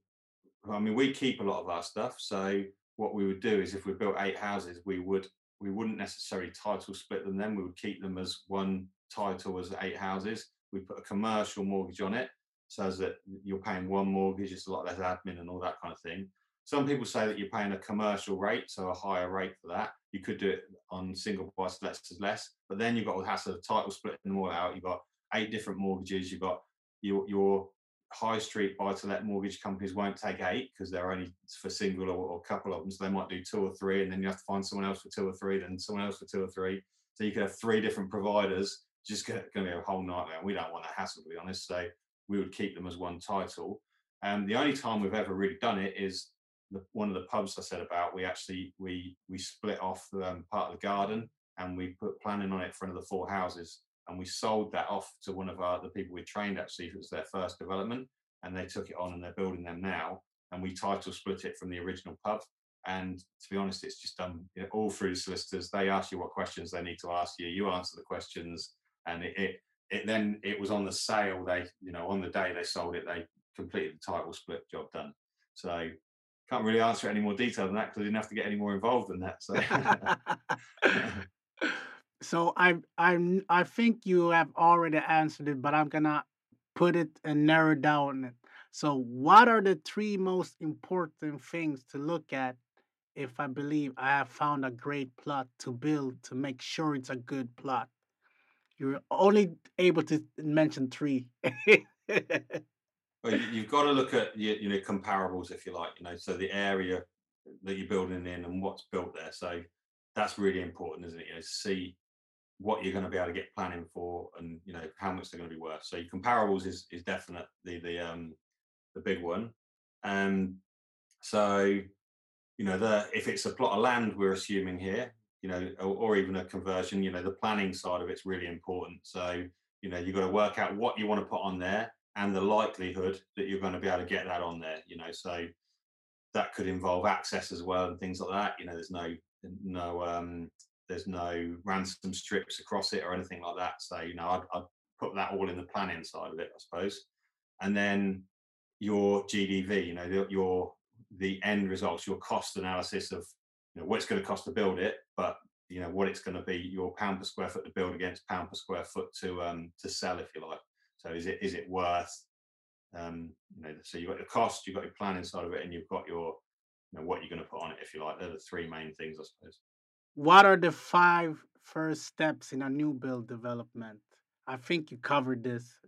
I mean, we keep a lot of our stuff. So, what we would do is, if we built eight houses, we would we wouldn't necessarily title split them. Then we would keep them as one title as eight houses. We put a commercial mortgage on it, so that you're paying one mortgage, it's a lot less admin and all that kind of thing. Some people say that you're paying a commercial rate, so a higher rate for that. You could do it on single price, less as less, but then you've got the hassle of title splitting them all out. You've got eight different mortgages. You've got your your high street buy to let mortgage companies won't take eight because they're only for single or, or couple of them. So they might do two or three, and then you have to find someone else for two or three, then someone else for two or three. So you could have three different providers. Just going to be a whole nightmare. We don't want that hassle, to be honest. So we would keep them as one title. And the only time we've ever really done it is the, one of the pubs I said about. We actually we we split off um, part of the garden and we put planning on it for another four houses and we sold that off to one of our the people we trained actually it was their first development and they took it on and they're building them now and we title split it from the original pub. And to be honest it's just done you know, all through the solicitors. They ask you what questions they need to ask you you answer the questions and it, it it then it was on the sale they you know on the day they sold it they completed the title split job done. So can't really answer it any more detail than that because I didn't have to get any more involved than that. So so I I I think you have already answered it, but I'm gonna put it and narrow down it. So, what are the three most important things to look at if I believe I have found a great plot to build to make sure it's a good plot? You're only able to mention three. well, you- you've got to look at you know comparables if you like. You know, so the area that you're building in and what's built there. So that's really important, isn't it? You know, see what you're going to be able to get planning for and you know how much they're going to be worth. So comparables is is definitely the um the big one. Um so you know the if it's a plot of land we're assuming here you know or, or even a conversion you know the planning side of it's really important. So you know you've got to work out what you want to put on there and the likelihood that you're going to be able to get that on there you know. So that could involve access as well and things like that you know there's no no um there's no ransom strips across it or anything like that. So, you know, I'd, I'd, put that all in the planning side of it, I suppose. And then your GDV, you know, your the end results, your cost analysis of you know what it's going to cost to build it, but you know what it's going to be your pound per square foot to build against pound per square foot to um to sell, if you like. So is it is it worth um you know so you've got your cost, you've got your planning side of it, and you've got your you know what you're going to put on it, if you like. They're the three main things, I suppose what are the five first steps in a new build development? I think you covered this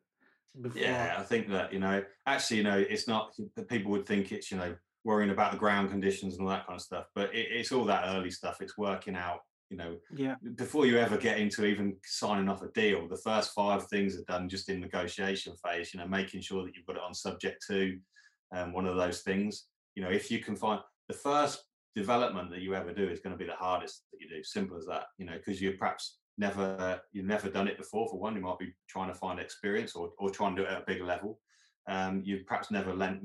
before. Yeah, I think that, you know, actually, you know, it's not, that people would think it's, you know, worrying about the ground conditions and all that kind of stuff, but it, it's all that early stuff. It's working out, you know, yeah. before you ever get into even signing off a deal, the first five things are done just in negotiation phase, you know, making sure that you've got it on subject to um, one of those things. You know, if you can find the first development that you ever do is going to be the hardest that you do. Simple as that, you know, because you perhaps never you've never done it before. For one, you might be trying to find experience or or trying to do it at a bigger level. Um, you've perhaps never lent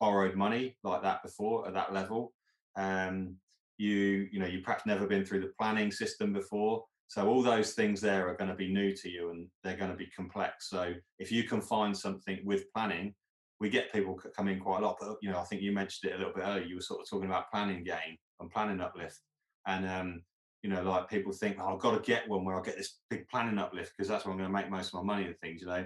borrowed money like that before at that level. Um, you you know you perhaps never been through the planning system before. So all those things there are going to be new to you and they're going to be complex. So if you can find something with planning, we get people come in quite a lot. But you know, I think you mentioned it a little bit earlier. You were sort of talking about planning gain and planning uplift, and um, you know, like people think, oh, I've got to get one where I get this big planning uplift because that's where I'm going to make most of my money and things. You know,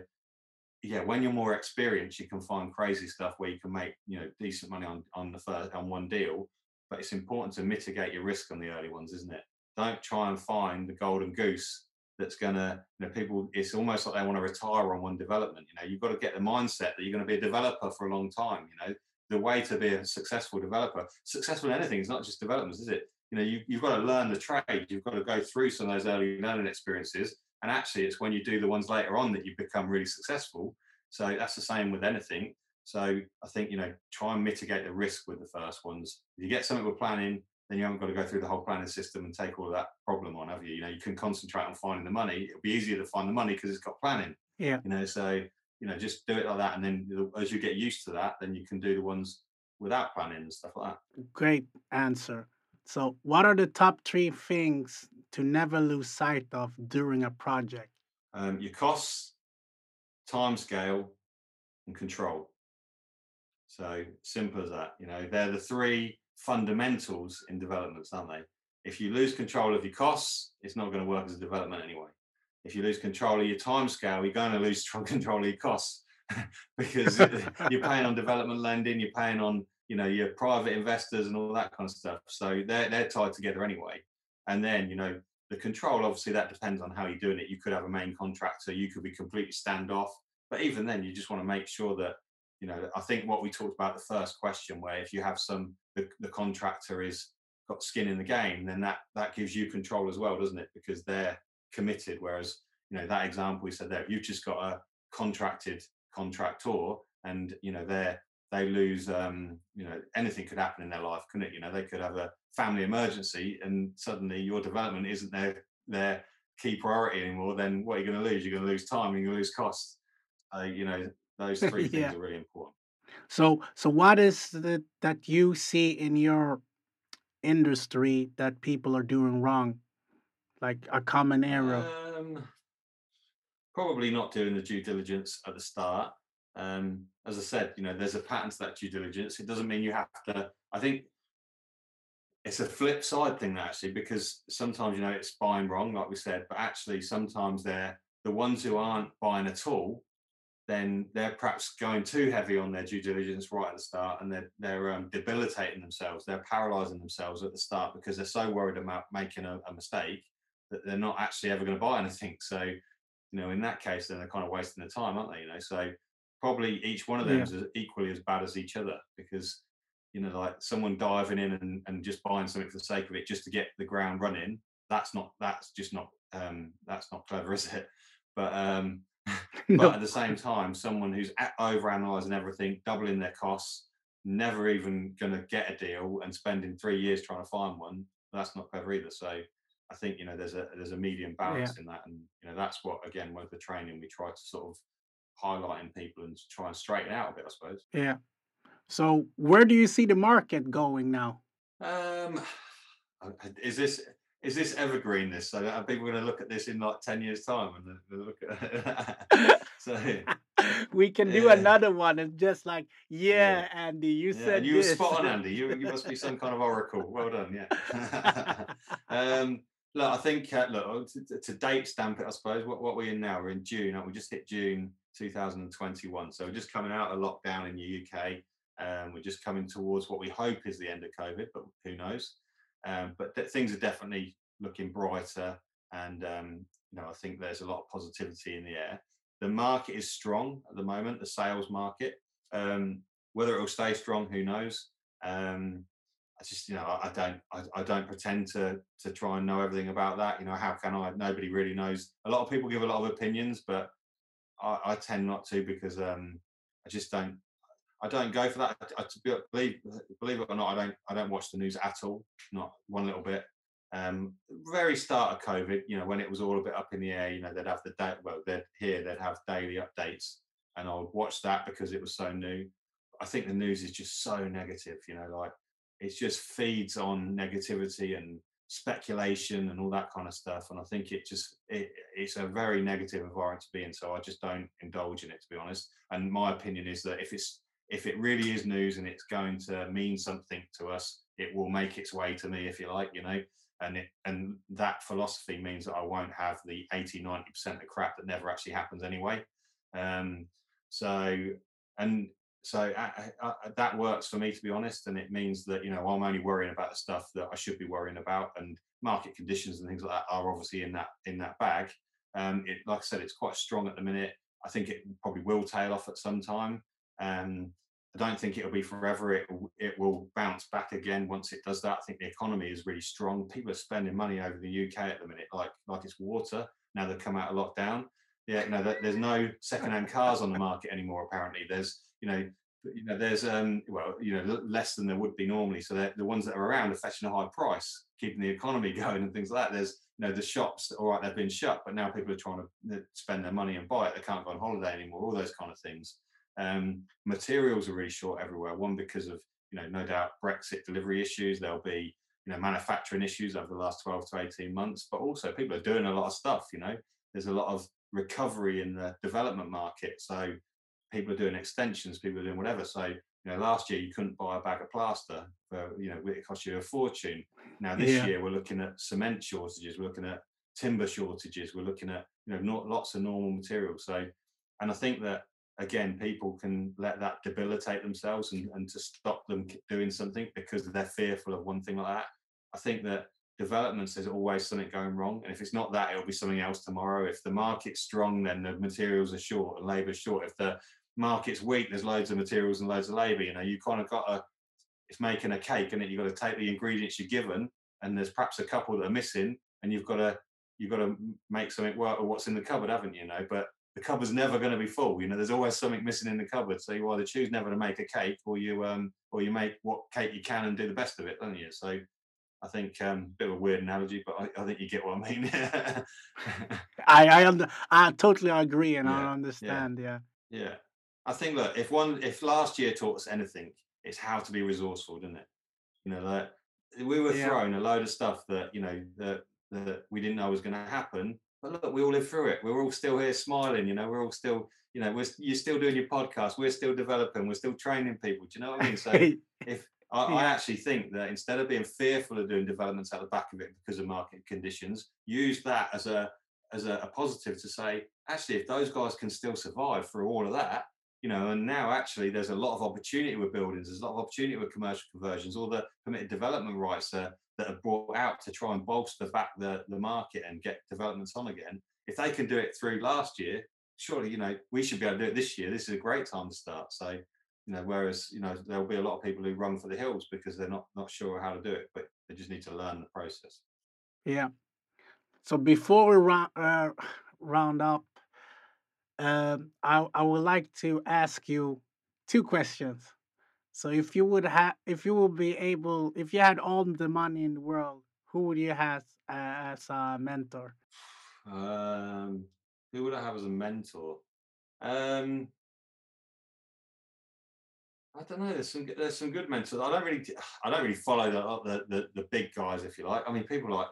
yeah, when you're more experienced, you can find crazy stuff where you can make you know decent money on on the first on one deal. But it's important to mitigate your risk on the early ones, isn't it? Don't try and find the golden goose that's going to, you know, people, it's almost like they want to retire on one development. You know, you've got to get the mindset that you're going to be a developer for a long time. You know, the way to be a successful developer, successful in anything is not just development, is it? You know, you, you've got to learn the trade. You've got to go through some of those early learning experiences. And actually, it's when you do the ones later on that you become really successful. So that's the same with anything. So I think, you know, try and mitigate the risk with the first ones. If you get something with planning, then you haven't got to go through the whole planning system and take all of that problem on, have you? You know, you can concentrate on finding the money. It'll be easier to find the money because it's got planning. Yeah. You know, so you know, just do it like that, and then as you get used to that, then you can do the ones without planning and stuff like that. Great answer. So, what are the top three things to never lose sight of during a project? Um, your costs, time scale, and control. So simple as that. You know, they're the three fundamentals in developments, aren't they? If you lose control of your costs, it's not going to work as a development anyway. If you lose control of your time scale, you're going to lose control of your costs because you're paying on development lending, you're paying on you know your private investors and all that kind of stuff. So they're they're tied together anyway. And then you know the control, obviously, that depends on how you're doing it. You could have a main contractor, you could be completely standoff, but even then, you just want to make sure that you know. I think what we talked about the first question, where if you have some the, the contractor is got skin in the game, then that that gives you control as well, doesn't it? Because they're committed. Whereas, you know, that example we said there, you've just got a contracted contractor, and you know they're they lose um, you know anything could happen in their life couldn't it you know they could have a family emergency and suddenly your development isn't their their key priority anymore then what are you going to lose you're going to lose time and you're going to lose costs uh, you know those three things yeah. are really important so, so what is it that you see in your industry that people are doing wrong? Like a common error? Um, probably not doing the due diligence at the start. Um, as I said, you know, there's a pattern to that due diligence. It doesn't mean you have to. I think it's a flip side thing actually, because sometimes you know it's buying wrong, like we said, but actually sometimes they're the ones who aren't buying at all then they're perhaps going too heavy on their due diligence right at the start and they're, they're um, debilitating themselves. They're paralyzing themselves at the start because they're so worried about making a, a mistake that they're not actually ever going to buy anything. So you know in that case then they're kind of wasting their time aren't they you know? So probably each one of them yeah. is equally as bad as each other because you know like someone diving in and, and just buying something for the sake of it just to get the ground running that's not that's just not um that's not clever is it? But um but at the same time, someone who's over analyzing everything, doubling their costs, never even going to get a deal, and spending three years trying to find one, that's not clever either. So I think you know there's a there's a medium balance yeah. in that, and you know that's what again with the training we try to sort of highlight in people and try and straighten out a bit, I suppose. Yeah. So where do you see the market going now? Um, is this is this evergreen? This so I think we're going to look at this in like ten years' time and look at. it? so we can do yeah. another one. and just like, yeah, yeah. Andy, you yeah, said you this. were spot on, Andy. You you must be some kind of oracle. Well done, yeah. um, look, I think uh, look to, to, date stamp it. I suppose what what we're in now. We're in June. We just hit June 2021. So we're just coming out of lockdown in the UK. Um, we're just coming towards what we hope is the end of COVID, but who knows? Um, but th- things are definitely looking brighter, and um, you know I think there's a lot of positivity in the air. The market is strong at the moment, the sales market. Um, whether it will stay strong, who knows? Um, I just you know I, don't I, I, don't pretend to to try and know everything about that. You know how can I? Nobody really knows. A lot of people give a lot of opinions, but I, I tend not to because um, I just don't I don't go for that. I, I, believe believe it or not, I don't I don't watch the news at all, not one little bit. Um, very start of COVID, you know, when it was all a bit up in the air, you know, they'd have the day, well, they'd here, they'd have daily updates, and I would watch that because it was so new. I think the news is just so negative, you know, like it just feeds on negativity and speculation and all that kind of stuff. And I think it just it, it's a very negative environment to be in. So I just don't indulge in it, to be honest. And my opinion is that if it's if it really is news and it's going to mean something to us, it will make its way to me, if you like, you know. And it and that philosophy means that I won't have the 80, 90% of crap that never actually happens anyway. Um, so and so I, I, that works for me to be honest and it means that you know i'm only worrying about the stuff that i should be worrying about and market conditions and things like that are obviously in that in that bag um, it, like i said it's quite strong at the minute i think it probably will tail off at some time um, i don't think it'll be forever it, it will bounce back again once it does that. I think the economy is really strong people are spending money over the uk at the minute like like it's water now they've come out of lockdown. Yeah no there's no second-hand cars on the market anymore apparently. There's you know you know there's um well you know less than there would be normally so the ones that are around are fetching a high price keeping the economy going and things like that. There's you know the shops all right they've been shut but now people are trying to spend their money and buy it they can't go on holiday anymore all those kind of things um materials are really short everywhere one because of you know no doubt brexit delivery issues there'll be you know manufacturing issues over the last 12 to 18 months but also people are doing a lot of stuff you know there's a lot of recovery in the development market so people are doing extensions, people are doing whatever. So, you know, last year you couldn't buy a bag of plaster for, you know, it cost you a fortune. Now this yeah. year we're looking at cement shortages, we're looking at timber shortages, we're looking at, you know, not lots of normal materials. So, and I think that again, people can let that debilitate themselves and, and to stop them doing something because they're fearful of one thing like that. I think that developments there's always something going wrong and if it's not that it'll be something else tomorrow if the market's strong then the materials are short and labor's short if the market's weak, there's loads of materials and loads of labour. You know, you kind of got to, it's making a cake, and you've got to take the ingredients you're given, and there's perhaps a couple that are missing, and you've got to, you've got to make something work with what's in the cupboard, haven't you? you know, but the cupboard's never going to be full. You know, there's always something missing in the cupboard. So you either choose never to make a cake, or you, um, or you make what cake you can and do the best of it, don't you? So. I think um, a bit of a weird analogy, but I, I think you get what I mean. I I, under, I totally agree and yeah, I understand. Yeah. yeah. Yeah. I think look, if one if last year taught us anything, it's how to be resourceful, didn't it? You know, that we were yeah. thrown a load of stuff that, you know, that that we didn't know was going to happen. But look, we all live through it. We're all still here smiling, you know, we're all still, you know, we're you're still doing your podcast, we're still developing, we're still training people. Do you know what I mean? So if I, I, actually think that instead of being fearful of doing developments at the back of it because of market conditions, use that as a as a, a positive to say, actually, if those guys can still survive through all of that, you know, and now actually there's a lot of opportunity with buildings, there's a lot of opportunity with commercial conversions, all the permitted development rights uh, that are brought out to try and bolster back the, the market and get developments on again. If they can do it through last year, surely, you know, we should be able to do it this year. This is a great time to start. So, you know, whereas, you know, there'll be a lot of people who run for the hills because they're not not sure how to do it, but they just need to learn the process. Yeah. So before we round, uh, round up, um, I I would like to ask you two questions. So if you would have, if you would be able, if you had all the money in the world, who would you have as a mentor? Um, who would I have as a mentor? Um, I don't know. There's some there's some good mentors. I don't really I don't really follow the the the, the big guys, if you like. I mean, people like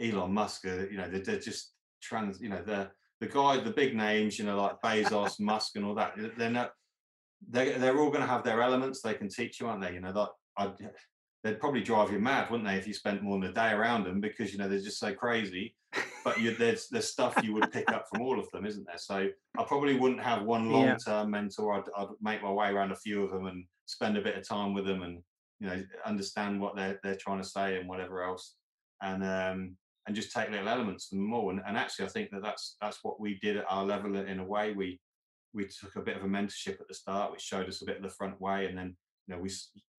Elon Musk, are, you know, they're, they're just trans. You know, they're the guy, the big names, you know, like Bezos, Musk, and all that, they're not. They're, they're all going to have their elements they can teach you, aren't they? You know, that I'd, they'd probably drive you mad, wouldn't they, if you spent more than a day around them because you know they're just so crazy. But you, there's there's stuff you would pick up from all of them, isn't there? So I probably wouldn't have one long term yeah. mentor. I'd, I'd make my way around a few of them and spend a bit of time with them and you know understand what they're they're trying to say and whatever else. And um, and just take little elements from them all. And, and actually, I think that that's that's what we did at our level in a way. We we took a bit of a mentorship at the start, which showed us a bit of the front way, and then you know we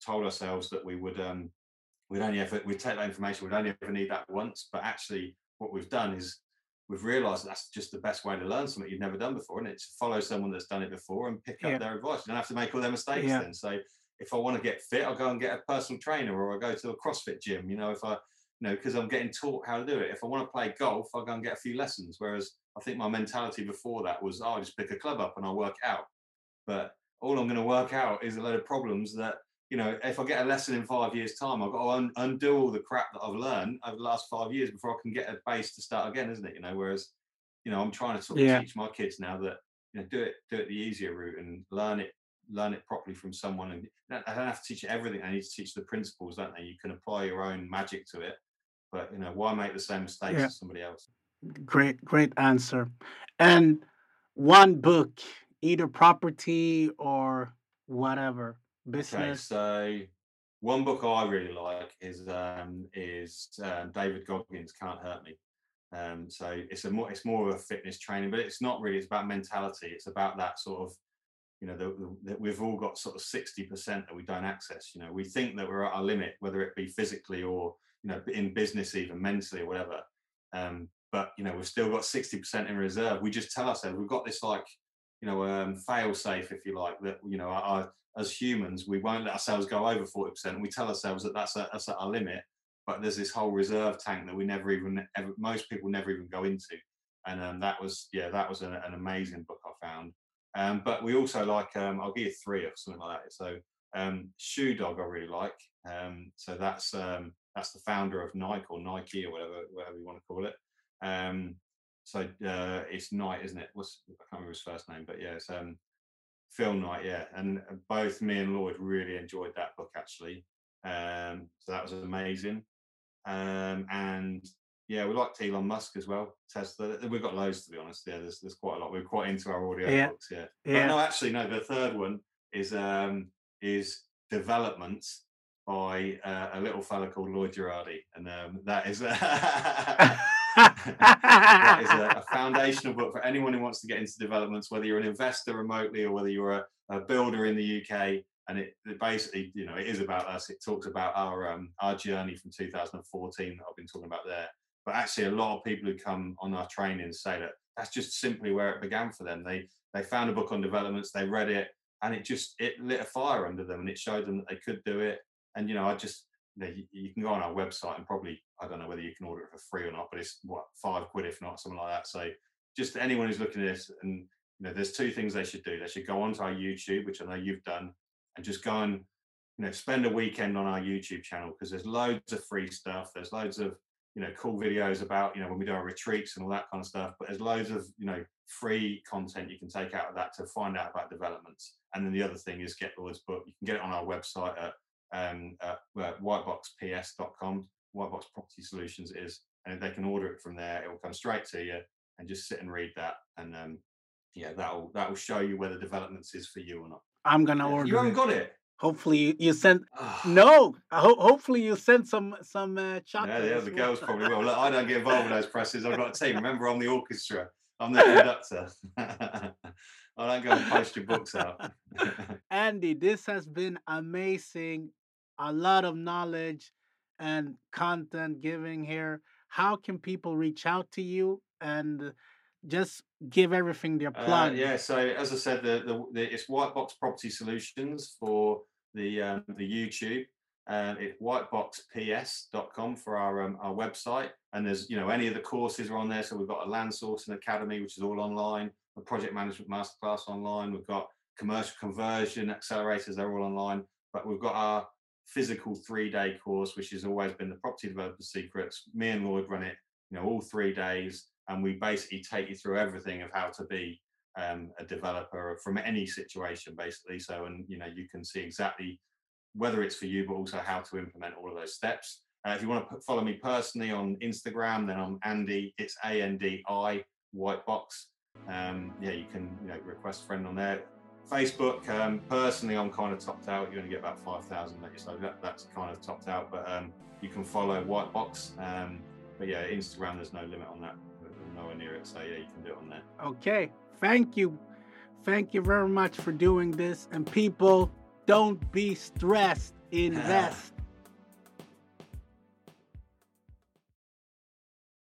told ourselves that we would um, we'd only ever we'd take that information, we'd only ever need that once. But actually, what we've done is we've realized that's just the best way to learn something you've never done before, and it's to follow someone that's done it before and pick up their advice. You don't have to make all their mistakes Yeah. then. So if I want to get fit, I'll go and get a personal trainer or I go to a CrossFit gym, you know, if I, you know, because I'm getting taught how to do it. If I want to play golf, I'll go and get a few lessons. Whereas I think my mentality before that was, oh, I'll just pick a club up and I'll work out. But all I'm going to work out is a load of problems that, you know, if I get a lesson in five years' time, I've got to un- undo all the crap that I've learned over the last five years before I can get a base to start again, isn't it? You know, whereas, you know, I'm trying to sort of Yeah. teach my kids now that, you know, do it, do it the easier route and learn it, learn it properly from someone. And I don't have to teach you everything. I need to teach the principles, don't they? You can apply your own magic to it, but you know, why make the same mistakes Yeah. as somebody else? Great, great answer. And one book, either property or whatever, business. Okay, so one book I really like is um, is um, David Goggins Can't Hurt Me. Um, so it's a more it's more of a fitness training, but it's not really. It's about mentality. It's about that sort of you know that we've all got sort of sixty percent that we don't access. You know, we think that we're at our limit, whether it be physically or you know in business, even mentally or whatever. Um, but you know, we've still got sixty percent in reserve. We just tell ourselves we've got this like you know um, fail safe, if you like, that you know our, our as humans, we won't let ourselves go over 40%. We tell ourselves that that's, a, that's at our limit, but there's this whole reserve tank that we never even, ever, most people never even go into. And um, that was, yeah, that was an, an amazing book I found. Um, but we also like, um, I'll give you three or something like that. So um, Shoe Dog, I really like. Um, so that's um, that's the founder of Nike or Nike or whatever whatever you want to call it. Um, so uh, it's Knight, isn't it? What's I can't remember his first name, but yeah, it's um, Phil Knight, yeah, and uh, both me and Lloyd really enjoyed that book actually. Um, so that was amazing. Um, and yeah, we liked Elon Musk as well. Tesla, we've got loads to be honest. Yeah, there's there's quite a lot. We're quite into our audio Yeah. books. Yeah. Yeah. But no, actually, no. The third one is um is Development by uh, a little fella called Lloyd Girardi, and um, that is that is a, a foundational book for anyone who wants to get into developments, whether you're an investor remotely or whether you're a, a builder in the UK. And it, it basically, you know, it is about us. It talks about our um, our journey from 2014 that I've been talking about there. But actually, a lot of people who come on our training say that that's just simply where it began for them. They they found a book on developments, they read it, and it just it lit a fire under them, and it showed them that they could do it. And you know, I just you, know, you, you can go on our website and probably I don't know whether you can order it for free or not, but it's what five quid if not something like that. So just anyone who's looking at this, and you know, there's two things they should do. They should go onto our YouTube, which I know you've done, and just go and you know spend a weekend on our YouTube channel because there's loads of free stuff. There's loads of you know cool videos about you know when we do our retreats and all that kind of stuff. But there's loads of you know free content you can take out of that to find out about developments. And then the other thing is get Lloyd's book. You can get it on our website at um, at uh, whiteboxps.com. Whitebox Property Solutions is, and they can order it from there. It will come straight to you, and just sit and read that. And um, yeah, that'll that'll show you whether developments is for you or not. I'm gonna Yeah, order. you haven't it. got it. Hopefully, you, sent. Ah. No, ho- hopefully you sent some some uh, Yeah, chocolate. yeah, as the girls probably will. Look, I don't get involved with those presses. I've got a team. Remember, I'm the orchestra. I'm the conductor. I don't go and post your books out. Andy, this has been amazing. A lot of knowledge and content giving here. How can people reach out to you and just give everything their Uh, plug? yeah, so as I said, the, the, the it's White Box Property Solutions for the um, the YouTube. Um, it's whiteboxps.com for our um, our website, and there's you know any of the courses are on there. So we've got a land sourcing academy, which is all online, a project management masterclass online. We've got commercial conversion accelerators, they're all online. But we've got our physical three day course, which has always been the property developer secrets. Me and Lloyd run it, you know, all three days, and we basically take you through everything of how to be um, a developer from any situation, basically. So, and you know, you can see exactly whether it's for you, but also how to implement all of those steps. Uh, if you want to put, follow me personally on Instagram, then I'm Andy. It's A N D I White Box. Um, yeah, you can you know request a friend on there. Facebook, um, personally, I'm kind of topped out. You only get about five thousand, so that, that's kind of topped out. But um, you can follow White Box. Um, but yeah, Instagram, there's no limit on that. Nowhere near it, so yeah, you can do it on there. Okay. Thank you. Thank you very much for doing this. And people, don't be stressed. Invest.